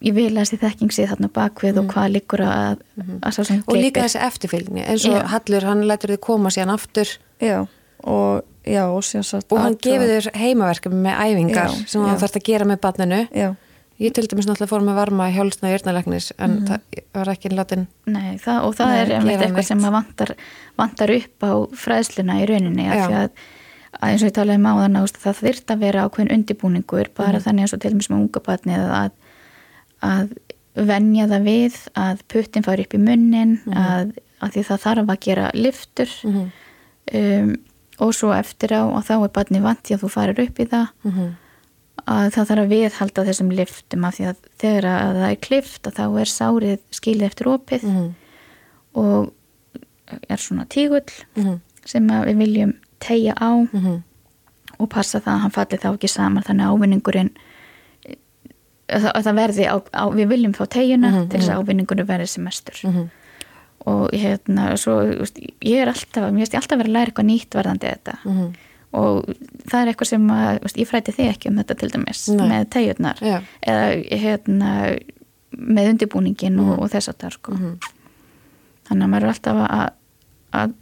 ég vil að þessi þekking sé þarna bakvið og hvað liggur að, að sá sem Og líka gleypir. þessi eftirfylgni, eins og Já. Hallur, hann lætur þið koma síðan aftur já, og já, og og hann gefur þér heimaverkefni með æfingar Já, sem hann þarf að gera með barninu. já, Ég til dæmis náttúrulega fór með varma í hjálpsna yrnalegnis en það var ekki látin Nei, það, og það er eitthvað sem að vantar, vantar upp á fræðsluna í rauninni af því að, að eins og ég talaði um áðan að það þyrft að vera ákveðin undibúningur bara Mhm. þannig eins og til dæmis með unga batnið að, að venja það við að puttin fari upp í munnin Mhm. að, að því það þarf að gera liftur Mhm. um, og svo eftir á og þá er batni vant því að þú farir upp í það Mhm. að það þarf að viðhalda þessum liftum af því að þegar að það er klift að þá er sárið skilið eftir opið Mhm. og er svona tígull Mhm. sem við viljum tegja á Mhm. og passa það að hann falli þá ekki saman þannig að ávinningurinn að það, að það verði á, á, við viljum fá tegjuna Mhm, til þess að ávinningurinn verði sem mestur Mhm. og hérna svo, ég er alltaf, mér veist ég alltaf verið að læra eitthvað nýtt varðandi þetta Mhm. og það er eitthvað sem að, veist, ég fræti þig ekki um þetta til dæmis Nei. með tegjurnar Já. eða hérna með undirbúningin og, og þess að það sko Mhm. þannig að maður er alltaf að, að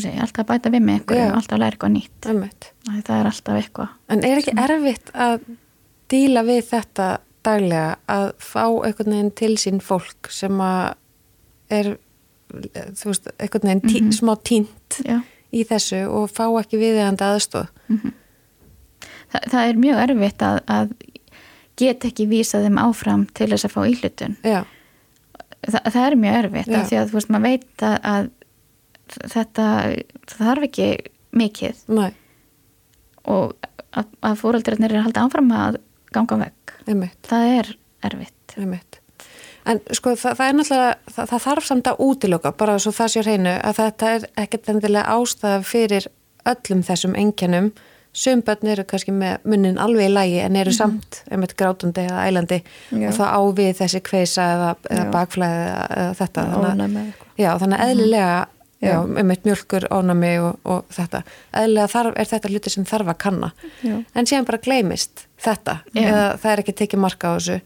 segja, alltaf að bæta við með Já. og alltaf að læra eitthvað nýtt það er alltaf eitthvað En er ekki erfitt að díla við þetta daglega að fá einhvern veginn til sín fólk sem að er þú veist, einhvern veginn tí, smá tínt Já. í þessu og fá ekki viðeigandi aðstóð Þa, það er mjög erfitt að, að geta ekki vísa þeim áfram til þess að fá íhlutun. Þa, það er mjög erfitt af því að þú veist, maður veit að, að þetta, þarf ekki mikið. Næ, og að, að fóröldrarnir er að halda áfram að ganga vekk einmitt, það er erfitt. Einmitt. En sko það, það er náttúrulega, það, það þarf samt að útiloka, bara svo það sé á hreinu að þetta er ekkert endilega ástæða fyrir öllum þessum engjannum Sum börn eru kannski með munnin alveg í lægi en eru samt einmitt grátandi eða ælandi. Já. og það á við þessi kveisa eða, eða bakflæði eða, þetta. Þannig, já, þannig að eðlilega, Já. einmitt mjölkur, ónami og, og þetta. Eðlilega þarf, er þetta hluti sem þarf að kanna. Já. En síðan bara gleymist þetta eða það er ekki tekið marka á þessu.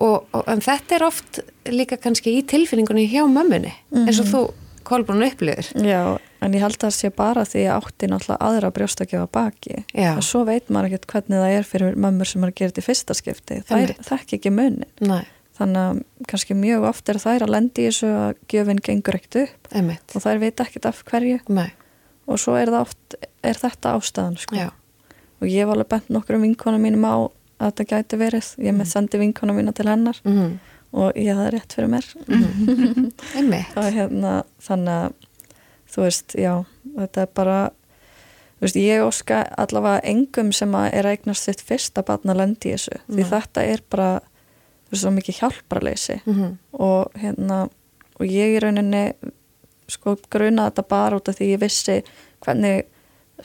Og, og, en þetta er oft líka kannski í tilfinningunni hjá mömmunni eins og þú Kolbrún upplýðir. Já, en ég held að það sé bara því að átti náttúrulega aðra brjóstakjöfa baki Já. og svo veit maður ekkert hvernig það er fyrir mömmur sem er að gera þetta í fyrsta skipti það er Einmitt. þekk ekki munin Næ, þannig að kannski mjög oft er þær að lendi í þessu að gjöfin gengur ekkert upp einmitt. og þær veit ekkert af hverju. Næ, og svo er, oft, er þetta ástæðan sko. og ég var alveg bent nokkur um vinkona mínum á að þetta gæti verið. Ég með sendi vinkona mína til hennar. Mhm, og ég hafði rétt fyrir mér. Einmitt. og hérna þannig að þú veist, já, þetta er bara þú veist, ég óska allavega engum sem að er eignast sitt fyrsta barn að lendi í þessu, því Nei. þetta er bara svo mikið hjálparleysi. Mhm, og hérna og ég í rauninni sko gruna þetta bara út af því ég vissi hvernig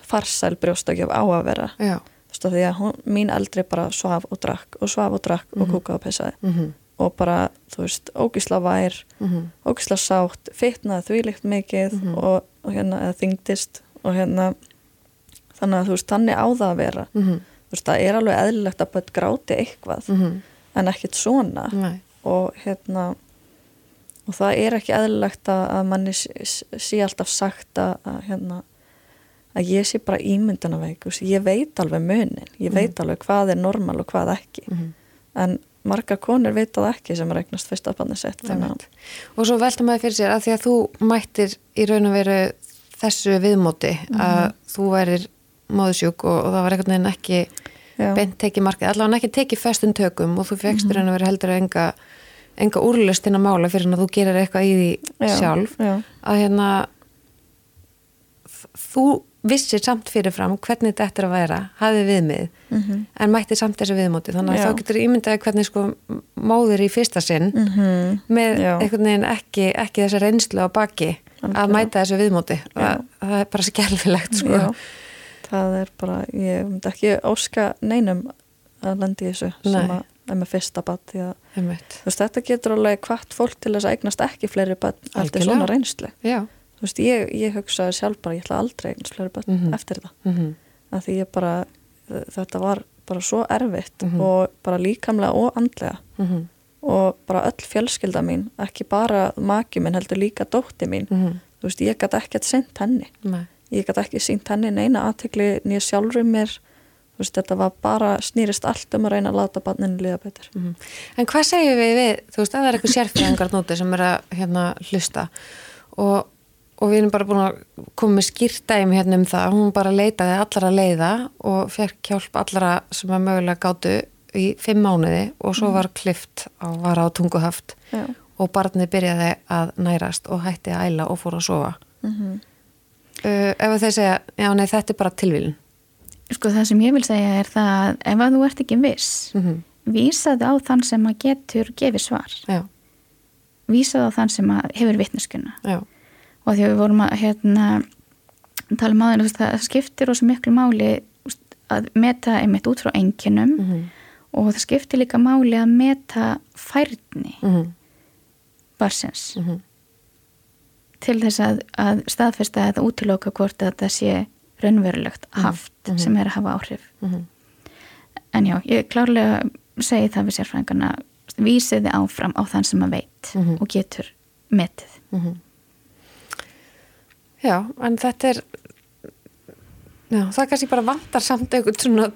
farsæl brjóstakjöf á að vera. Já, þú veist, af því að hún, mín eldri bara svaf og drakk og svaf og drakk og kúkaði og pissaði. Mhm, og bara, þú veist, ógisla vær mhm, ógisla sátt, fitnaði þvílíkt mikið og, og hérna, eða þyngdist og hérna þannig að þú veist, þannig á það að vera. Mhm, þú veist, það er alveg eðlilegt að börn gráti eitthvað. Mhm, en ekkit svona. Næ, og hérna og það er ekki eðlilegt að, manni sé, alltaf sagt að, að hérna að ég sé bara veist, ég veit alveg munin, ég veit alveg hvað er normal og hvað ekki. Mhm. en margar konur veit það ekki sem eignast fyrsta banni sett þannig Einmitt. Og svo velta maður fyrir sér að því að þú mættir í raun og veru þessu viðmóti að þú værir móðsjúk og, og það var einhvern veginn ekki Já. beint tekið markið, allavega ekki tekið föstum tökum og þú fegst í raun og veru heldur enga, enga úrlust inn að mála fyrir að þú gerir eitthvað í því Já, sjálf já. að hérna þú vissir samt fyrirfram hvernig þetta er að væra, hafið viðmið Mhm. en mætti samt þessu viðmóti þannig að þá getur ímyndaði hvernig sko móður í fyrsta sinn Mhm. með Já. einhvern veginn ekki, ekki þessa reynslu á baki að Algjörlega. mæta þessu viðmóti það, það er bara skelfilegt sko. Það er bara, ég myndi ekki óska neinum að lendi í þessu sem Nei. að er með fyrsta bad því að Einmitt. þú veist, þetta getur alveg hvart fólk til þess að eignast ekki fleiri bad eftir svona reynslu veist, ég, ég hugsaði sjálf bara, ég ætla aldrei eignast fleiri bad Mhm. eftir það Mm að því ég bara, þetta var bara svo erfitt Mhm. og bara líkamlega og andlega -hmm. og bara öll fjölskylda mín ekki bara maki minn heldur líka dótti mín Mhm. þú veist, ég gæti ekkert sint henni Nei. Ég gæti ekki sínt henni neina aðtekli nýja sjálfur mér. Veist, þetta var bara snýrist allt um að reyna að láta barninu liða betur. Mhm. En hvað segjum við við, þú veist, að það er eitthvað sérfræðingar núti sem er að hérna hlusta. Og, og við erum bara búin að koma með skýrt dæmi hérna um það, hún bara leitaði allara leiða og fekk hjálp allara sem að mögulega gátu í fimm mánuði og svo var klift á vara á tunguhaft. Já. og barnið byrjaði að nærast og hætti að æla og fór að sofa. Mm Uh, ef þeir segja, já nei þetta er bara tilvílun. Sko það sem ég vil segja er það að ef að þú ert ekki viss Mm -hmm. vísaðu á þann sem að getur gefið svar Já, vísaðu á þann sem að hefur vitneskuna já, og því að við vorum að hérna, tala um aðeins það skiptir ósum miklu máli að meta einmitt út frá enginum mm og það skiptir líka máli að meta færni -hmm. barsins Mm -hmm. Til þess að, að staðfesta eða útiloka hvort að þetta sé raunverulegt haft Mhm. sem er að hafa áhrif Mhm. en já, ég klárlega segi það við sérfræðingarna vísiði áfram á þann sem að veit Mhm. og getur metið Mhm. Já, en þetta er já, það kannski bara vantar samt eitthvað svona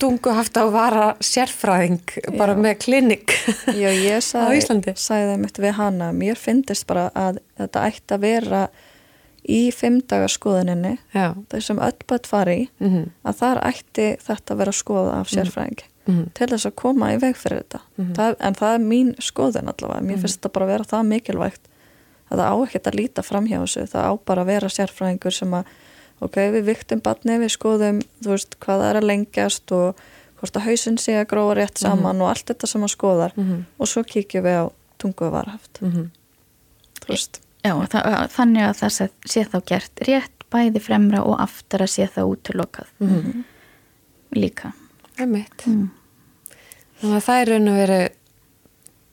dungu haft að vara sérfræðing bara Já. með klinik Já, ég Á sagði, Íslandi? sagði það mitt við hana, mér finnist bara að þetta ætti að vera í fimmdagarskoðuninni, Já, þau sem öll bætt fari í, mhm, að þar ætti þetta að vera skoða af mhm, til þess að koma í veg fyrir þetta. það, en það er mín skoðun allavega, mér finnst þetta bara að vera það mikilvægt að það á ekkert að líta fram hjá þessu, það á bara að vera sérfræðingur sem að, ok, við viktum batni, við skoðum, þú veist, hvað það er að lengjast og hvort að hausinn sé að gróa rétt saman og allt þetta sem að skoðar mhm, og svo kíkjum við á tungu varhaft, mhm. þú veist. Já, það, þannig að það sé, sé þá gert rétt bæði fremra og aftara sé þá útilokað Mhm. líka. Einmitt. Mm. Þannig að það er raun og veru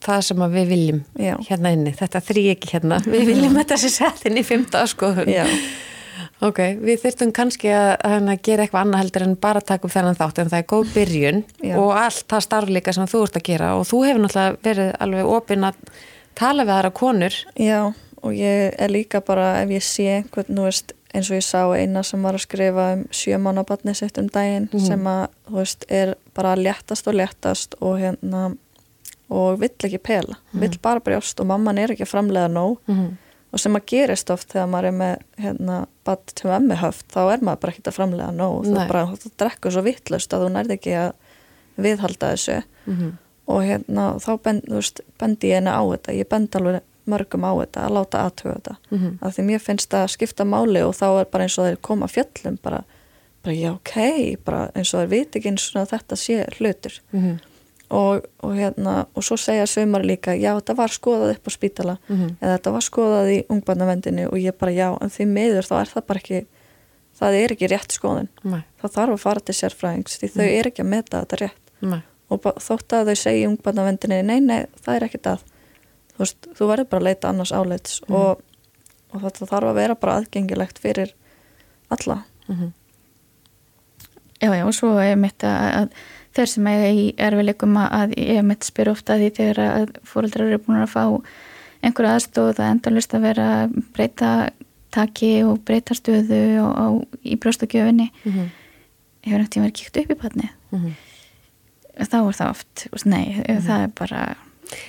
það sem að við viljum Já. hérna inni, þetta þrý ekki hérna við viljum þetta sé sett inn í fymta skoðun Já, ok, við þurftum kannski að, að gera eitthvað annað heldur en bara taka upp þennan þátt en það er góð byrjun Já. og allt það starf líka sem þú ert að gera. Og þú hefur náttúrulega verið alveg opinn að tala við aðra konur. Já, og ég er líka bara ef ég sé einhvern, nú veist, eins og ég sá eina sem var að skrifa um sjömannabatni sitt um daginn sem að, þú veist, er bara léttast og léttast og hérna og vill ekki pela, vill bara brjóst og mamman er ekki að framlega nóg. Mm og sem að gerist oft þegar maður er með hérna, sem er með höft, þá er maður bara ekki að framlega nóg, þú bara, drekkur svo vittlust að þú nærði ekki að viðhalda þessu -hmm. og hérna, þá bend, veist, bendi ég henni á þetta, ég bend alveg mörgum á þetta, að láta aðtöga þetta Mhm. af því mér finnst það að skipta máli og þá er bara eins og þeir koma fjöllum bara, bara já ok, bara eins og þeir viti ekki eins og þetta sé hlutur Mhm. Og, og hérna og svo segja sömur líka, já þetta var skoðað upp á spítala. Mhm. eða þetta var skoðað í ungbarnavendinni og ég bara já, en því miður þá er það bara ekki það er ekki rétt skoðun. Nei, það þarf að fara til sérfræðings því þau er ekki að meta þetta rétt. Nei, og þótt að þau segja í ungbarnavendinni nei, nei, það er ekkert að. Þú, veist, þú verður bara að leita annars áleits og, og þetta þarf að vera bara aðgengilegt fyrir alla. Mhm. Já, já, og svo er mitt að, að þeir sem eiga í erfileikum að, að ég mitt spyr ofta að því þegar að fóreldrar eru búin að fá einhverja aðstóð það endalist að vera að breyta taki og breyta stöðu og, og, í brjóstakjöfinni Mhm. hefur eftir að vera kíkt upp í patni Mhm. þá er það oft, þú veist, nei, það er bara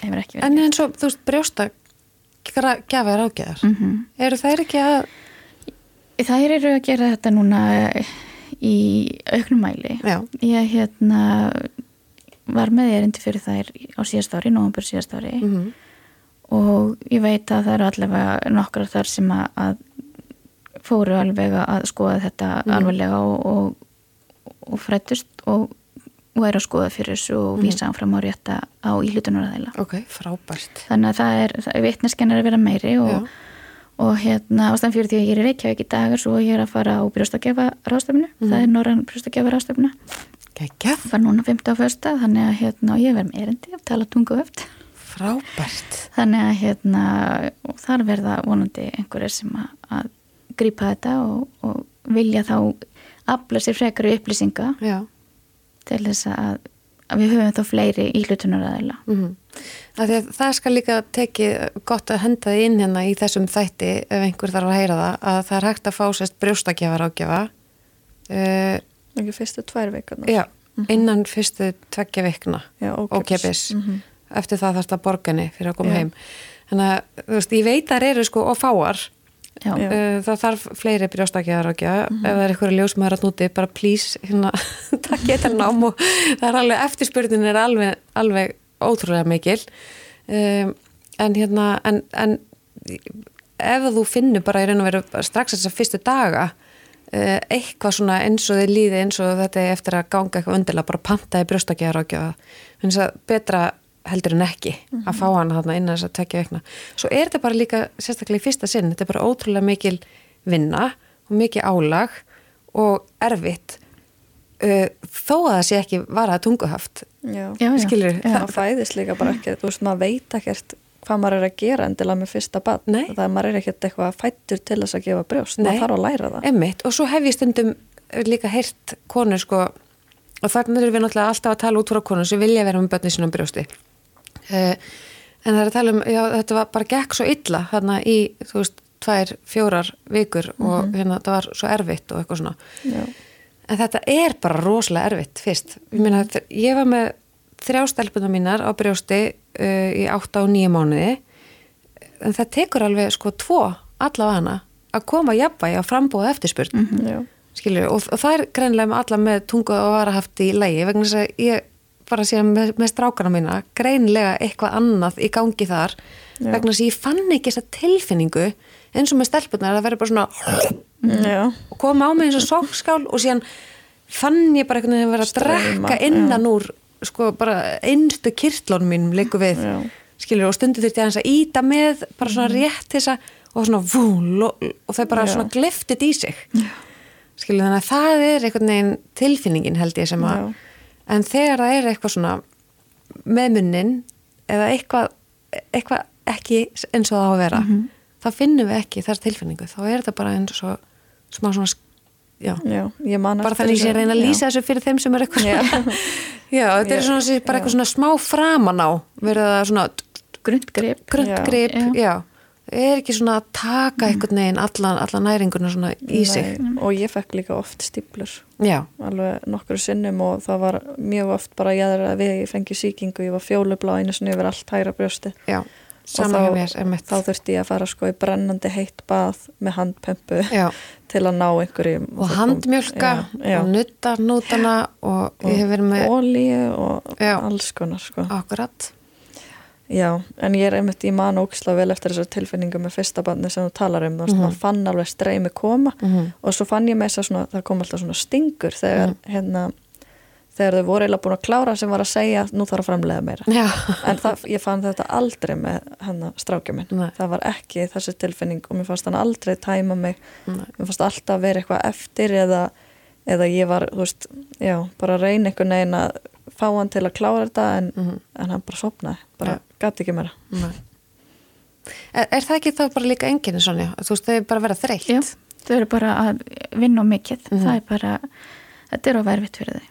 hefur ekki verið En eins og, þú veist, brjósta gjafir ágæðar mm -hmm. eru þær ekki að Það eru að gera þetta núna í auknum mæli já, Ég hérna var með erindi fyrir þær á síðast ári, nógumbur síðast ári mhm, og ég veit að það eru allavega nokkrar þar sem að, að fóru alveg að skoða þetta Mhm. alveglega og, og, og frættust og, er að skoða fyrir þessu og Mhm. vísa áfram á rétta á íhlutunarðaðila. ok, frábært Þannig að það er, er vitnesken er að vera meiri og, Já. Og hérna ástæðan fyrir því að ég er í Reykjavík í dag er svo ég er að fara á brjóstakjafa ráðstöfnu, Mhm. það er norrann brjóstakjafa ráðstöfna Gekkjaf, var núna 15. á fösta þannig að hérna, og ég verð með erindi að tala tungu öft frábært þannig að hérna og þar verða vonandi einhverjir sem að, að grípa þetta og, og vilja þá afla sér frekari upplýsinga Já, til þess að, að við höfum þá fleiri íhlutunaræðila mhm. Af því að það skal líka tekið gott að henda þið inn hérna í þessum þætti ef einhver þarf að heyra það að það er hægt að fá sérst brjóstagjafar ágjafa uh, ekki fyrstu tvær vikunar já, innan fyrstu tveggja vikna já ókepis Mhm. eftir það þarfst að borgarni fyrir að koma Já. heim. Þannig að þú veist, ég veit að það eru sko og fáar. Uh, það þarf fleiri brjóstakjaðar ágjafa ef það er einhverju ljósmaður að núti bara please, hérna, takk ég þetta nám og það er alveg, eftirspurnin er alveg, alveg ótrúlega mikil. Um, en hérna en, en ef þú finnur bara í raun og veru strax þessar fyrstu daga uh, eitthvað svona eins og þið líði eins og þetta er eftir að ganga eitthvað undirlega bara pantaði brjóstakjaðar finnst það betra heldur en ekki að fá hana þarna innan þess að tekja veikna. Svo er þetta bara líka sérstaklega í fyrsta sinn, þetta er bara ótrúlega mikil vinna og mikil álag og erfitt uh, þó að það sé ekki varað tunguhaft. já. já. Skilurðu? Já. það fæðist líka bara ekki þú veist, maður veit ekkert hvað maður er að gera endilega með fyrsta bann Nei. það er maður er ekkert eitthvað fættur til þess að gefa brjóst Nei. maður þarf að læra það Emmitt, og svo hef ég stundum líka heyrt konur sko og þarna erum við náttúrulega alltaf að tala út frá konur sem vilja vera með börni sinum brjósti en það er að tala um já, þetta var bara gekk svo illa þarna í, þú veist, tvær, fjórar vikur og hérna það var svo erfitt og eitthvað svona. Já, en þetta er bara rosalega erfitt fyrst, ég meina þ- ég var með þrjá stelpuna mínar á brjósti uh, í 8 og 9 mánuði. En það tekur alveg sko tvo allavega hana að koma jafnvægi á frambúða eftirspurn. Já, skilur, og, og það er greinlega með alla með tungu og varahaft í lægi vegna þess að ég bara sé með, með strákana mína greinlega eitthvað annað í gangi þar Já. vegna þess að ég fann ekki þessa tilfinningu eins og með stelpunar að vera bara svona já, og koma á mig eins og sokkskál og síðan fann ég bara einhvern veginn að vera að drekka innan úr sko bara einstu kirtlónum mínum leiku við, Já. skilur og stundu þurfti að íta með bara svona rétt til þess að og svona vú, lo, og þau bara svona gleftið í sig skilur þannig að það er einhvern veginn tilfinningin held ég sem að. En þegar það er eitthvað svona með munnin eða eitthvað, eitthvað ekki eins og það á að vera þá finnum við ekki þess tilfinningu þá er þetta bara eins og smá svona já, já, ég bara þannig að reyna að já. lýsa þessu fyrir þeim sem er eitthvað Já. já, þetta er Já, svona bara já. eitthvað svona smá framan á verið að svona Grundgrip. gröntgrip, Já. Er ekki svona að taka einhvern veginn allan, allan næringuna svona í sig. Nei, og ég fekk líka oft stíplur já, alveg nokkru sinnum og það var mjög oft bara ég að við ég fengi sýkingu, ég var fjólublá einu sinni yfir allt hægra brjósti. Já, Og hjá mér þá þurfti ég að fara sko í brennandi heitt bað með handpömpu til að ná einhverjum. Og handmjölka já, já. og nutta nútana og, ég hef verið með olíu og alls konar sko. akkurat já, en ég er einmitt í man ógislega vel eftir þessar tilfinningu með fyrsta barni sem þú talar um, þú veist, maður fann alveg streymi koma Mhm. og svo fann ég með þess að svona, það kom alltaf svona stingur þegar Mhm. hérna þegar þau voru eiginlega búin að klára sem var að segja nú þarf að framlega meira já, en það, ég fann þetta aldrei með hennar strákja minn Nei. það var ekki þessi tilfinning og mér fannst hann aldrei tæma mig Nei. mér fannst alltaf vera eitthvað eftir eða, eða ég var, þú veist já, bara að reyna einhvern veginn að fá hann til að klára þetta en, Mhm. en hann bara sopnaði, bara Ja. Gæti ekki meira Nei. er, er það ekki þá bara líka enginni svona, þú veist, þau bara vera þreytt Já, þau eru bara að vinna mikið. Mhm. Það er bara, þetta er á verfitt fyrir þau.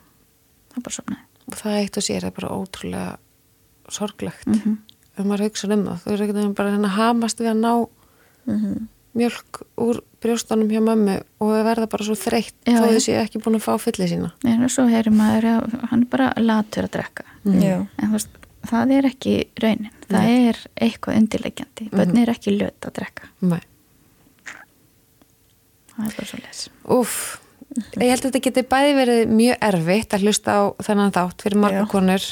Það er bara sopnaði. og það eitt og sér er bara ótrúlega sorglegt Mm ef maður hugsa um það, þau eru veginn bara að að hamast við að ná mm mjölk úr brjóstanum hjá mömmu og þau verða bara svo þreytt já. þau séu ekki búin að fá fyllið sína En svo heyrir maður að hann er bara latur að drekka. já, En þú veist, það er ekki raunin. Það er eitthvað undirleikjandi. Bönn er ekki löt að drekka. Nei. Það er bara svo les. Úf, ég held að þetta geti bæði verið mjög erfitt að hlusta á þennan þátt fyrir marga Já. konur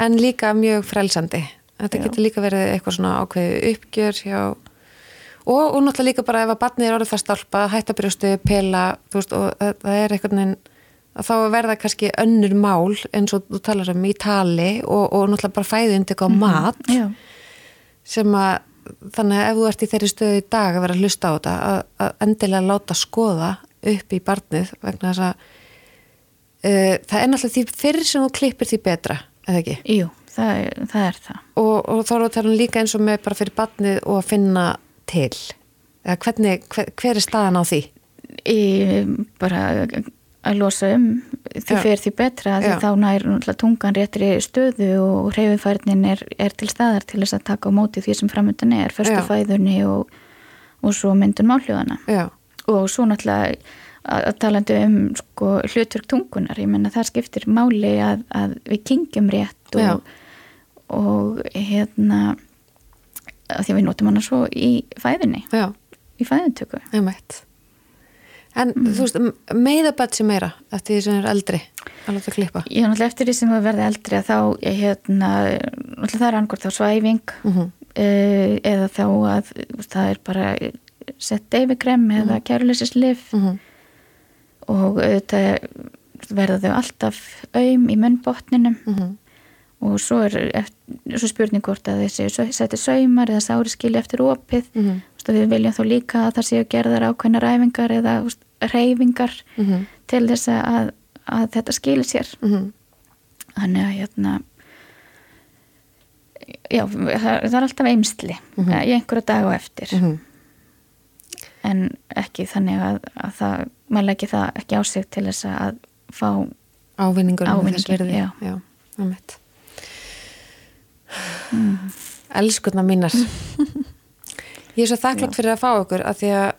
en líka mjög frelsandi þetta Já. getur líka verið eitthvað svona ákveði uppgjör hjá og, og náttúrulega líka bara ef að batnið er orðið það stálpa hættabrjóstu, pela veist, og það, það er eitthvað neginn að þá verða kannski önnur mál eins og þú talar um í tali og, og náttúrulega bara fæði undir á mat Já, sem að þannig að ef þú ert í þeirri stöðu í dag að vera að hlusta á þetta að, að endilega láta skoða upp í barnið vegna þess að uh, það er náttúrulega því fyrir sem þú klippir því betra, eða ekki jú, það er það. Er það. og, og þá er það líka eins og með bara fyrir barnið og að finna til eða hvernig, hver, hver er staðan á því Í, bara að losa um því fyrir því betra því þá nær tungan réttri stöðu og hreyfifærnin er, er til staðar til þess að taka á móti því sem framöndan er, fæðunni og, og svo myndun málhljóðana já, og svo náttúrulega að, talandi um sko, hlutverk tungunar, ég menna það skiptir máli að, að við kingjum rétt og, og hérna því við notum hana svo í fæðinni, já, í fæðintöku einmitt en þú veist, meða bætt sér meira eftir því sem er eldri að láta klippa er náttúrulega eftir því sem við verði eldri að þá, ég, hérna, náttúrulega það er angurt þá svæfing mm -hmm. eða þá að þú það er bara sett deyfikrem eða mm. kæruleysisliv Mhm. og auðvitað verða þau alltaf aum í munnbotninum Mhm. og svo er eftir, svo spurning hvort að þessi seti saumar eða sári skilja eftir opið Mhm. Þú við viljum þá líka að það séu gerðar ákveðnar æfingar eða reyfingar Mhm. til þess að, að þetta skilir sér Mhm. þannig að hérna já, það, það er alltaf eimsli Mhm. í einhverja dag og eftir Mhm. en ekki þannig að, að það, maður leggi það ekki á sig til þess að fá ávinningur já. já, einmitt elskurna mínar Ég er svo þakklátt fyrir að fá okkur að því að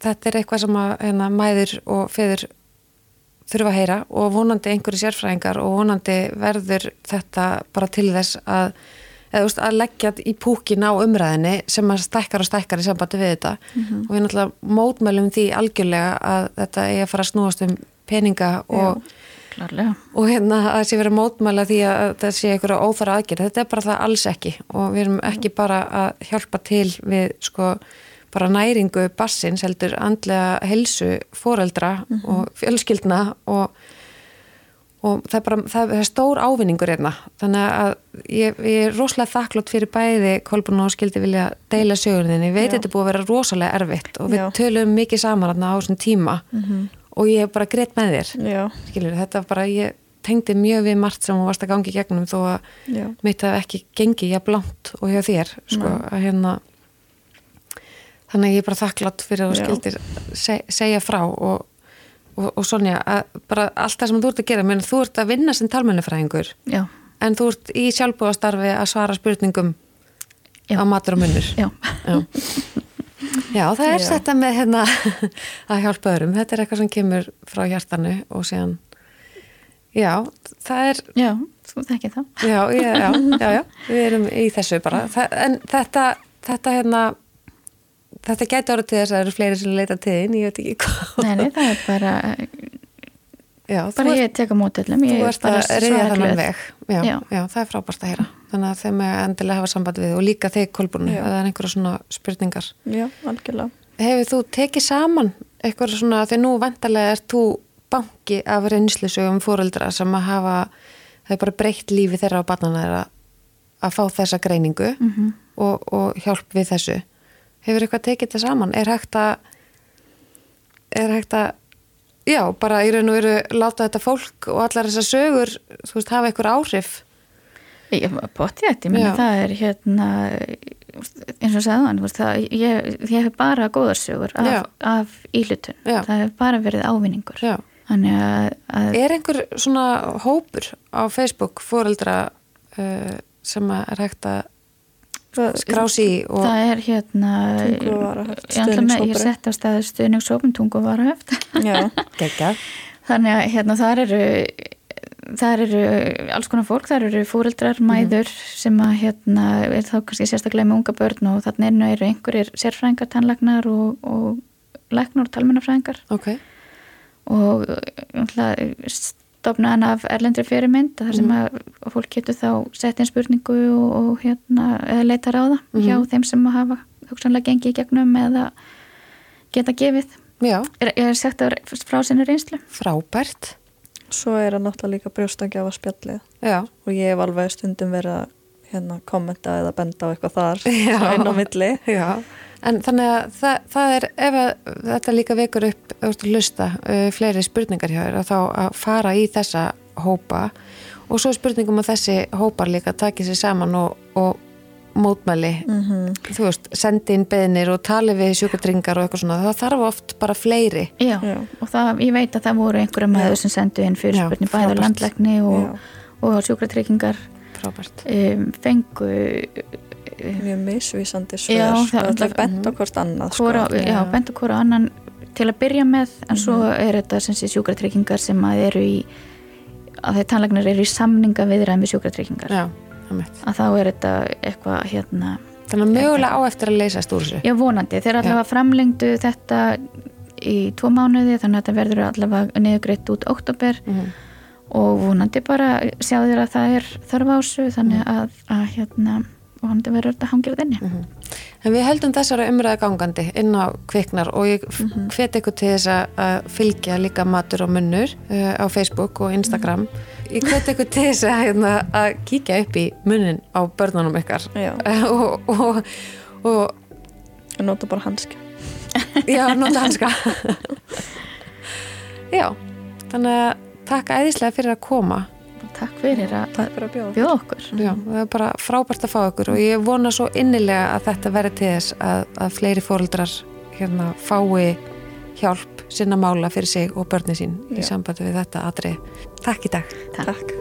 þetta er eitthvað sem að hérna, mæður og feður þurfa að heyra og vonandi einhverju sérfræðingar og vonandi verður þetta bara til þess að, eða, veist, að leggja í púkin á umræðinni sem að stækkar og stækkar í sambandi við þetta. Mm -hmm. og við náttúrulega mótmælum því algjörlega að þetta er að fara að snúast um peninga og, og hérna að sé verið mótmæla því að þetta sé einhverja óþara aðgjörð, þetta er bara það alls ekki og við erum ekki bara að hjálpa til við sko bara næringu bassins heldur andlega helsu fóreldra mm -hmm. og fjölskyldna og, og það er bara það er stór ávinningur hérna þannig að ég, ég er rosalega þakklátt fyrir bæði Kolbún og skildi vilja deila sögurninni, ég veit Já. þetta búið að vera rosalega erfitt og við Já. tölum mikið saman á þessum tíma mm -hmm. Og ég hef bara greitt með þér. Skilur, þetta bara, ég tengdi mjög við margt sem hún varst að gangi gegnum þó að Já. mitt hef ekki gengið jafn langt og hjá þér sko, að hérna þannig að ég er bara þakklátt fyrir að þú skildir seg, segja frá og, og, og Sonja, bara allt það sem þú ert að gera menn þú ert að vinna sem talmennifræðingur en þú ert í sjálfbúðastarfi að svara spurningum Já. á matur og munnur. Já, Já. Já það er þetta með hérna, að hjálpa öðrum. Þetta er eitthvað sem kemur frá hjartanu og séðan Já, það er Já, þú þekkir það. Já, já, já, já, við erum í þessu bara. Það, en þetta, þetta hérna þetta getur orðið til þess að það eru fleiri sem leita til þín, ég veit ekki hvað. Nei, nei, það er bara já, bara ég teka mótillum Þú ert að reyða þannig veg. Já, já. já, það er frábært að heyra. Þannig að þeim endilega hafa samband við og líka þeir kolbúrnu, að það er einhverja svona spurningar. Já, algjörlega. Hefur þú tekið saman eitthvað svona þegar nú vantarlega er þú banki af reynslusögum fóreldra sem að hafa er bara breytt lífi þeirra á barnana þeirra að fá þessa greiningu mm -hmm. og, og hjálp við þessu. Hefur eitthvað tekið þetta saman? Er hægt að er hægt að já, bara í raun og veru láta þetta fólk og allar þessar sögur þú veist, hafa eitthvað áhrif. Ég bótti þetta, ég menna það er hérna eins og sagðan, ég, ég hef bara góðarsögur af, af ílutun, það hef bara verið ávinningur. Já. þannig að, að Er einhver svona hópur á Facebook fóreldra uh, sem er hægt að skrási í og það er hérna ég sett á staðu stuðningssópum tunguvarahöft þannig að hérna þar eru þar eru alls konar fólk, þar eru fúrildrar, mhm. mæður mm. sem að hérna er þá kannski sérstaklega með unga börn og þannig eru einhverjir sérfræðingar, tannlagnar og, og læknar og talmennafræðingar okay. og stofnaðan af erlendri fyrirmynd þar sem mhm. að fólk getur þá sett inn spurningu og, og hérna, eða leita ráða mm -hmm. hjá þeim sem að hafa hugsanlega gengið í gegnum eða geta gefið Já. er, er sagt að frá sinni reynslu Frábært Svo er það náttúrulega líka brjóstangjafa spjallið Já. og ég hef alveg stundum verið að hérna, kommenta eða benda á eitthvað þar einn á milli Já En þannig að það, það er, ef þetta líka vekur upp að hlusta uh, fleiri spurningar hjá þér að þá að fara í þessa hópa. Og svo spurningum að þessi hópar líka takið sér saman og, og mótmæli, mm -hmm. þú veist, sendi inn beðnir og tali við sjúkardringar og eitthvað svona, það þarf oft bara fleiri. Já, Já. og það, ég veit að það voru einhverja maður sem sendu inn fyrirspurning bæður landlegni og, og sjúkartryggingar um, fengu mjög misvísandi svör sko, það er bent á hvort annað hvora, sko. já, bent hvora annan til að byrja með en mm -hmm. svo mhm. er þetta sem sé sjúkratryggingar sem að eru í að þeir tannleiknar eru í samninga viðræð með sjúkratryggingar já, að þá er þetta eitthvað hérna þannig að mögulega á eftir að leysast úr þessu já vonandi, þeir allavega framlengdu þetta í tvo mánuði þannig að þetta verður allavega niðugreitt út oktober mm -hmm. og vonandi bara sjá þér að það er þarf ásu þannig mhm. að, að hérna og hann verður þetta hangilað inni. Mm -hmm. En við heldum þessara umræða gangandi inn á kviknar og ég mm -hmm. hvet ykkur til þess að fylgja líka matur og munnur uh, á Facebook og Instagram. -hmm. ég hvet ykkur til þess að, hérna, að kíkja upp í munnin á börnunum ykkar. Og, og, og og nota bara hanska. Já, nota hanska. Já, þannig að takk æðislega fyrir að koma Takk fyrir að, að bjóða okkur. Já, það er bara frábært að fá okkur og ég vona svo innilega að þetta verði til þess að, að fleiri fóröldrar hérna fái hjálp sinna mála fyrir sig og börni sín Já. í sambandi við þetta aðri. Takk í dag. Takk. Takk.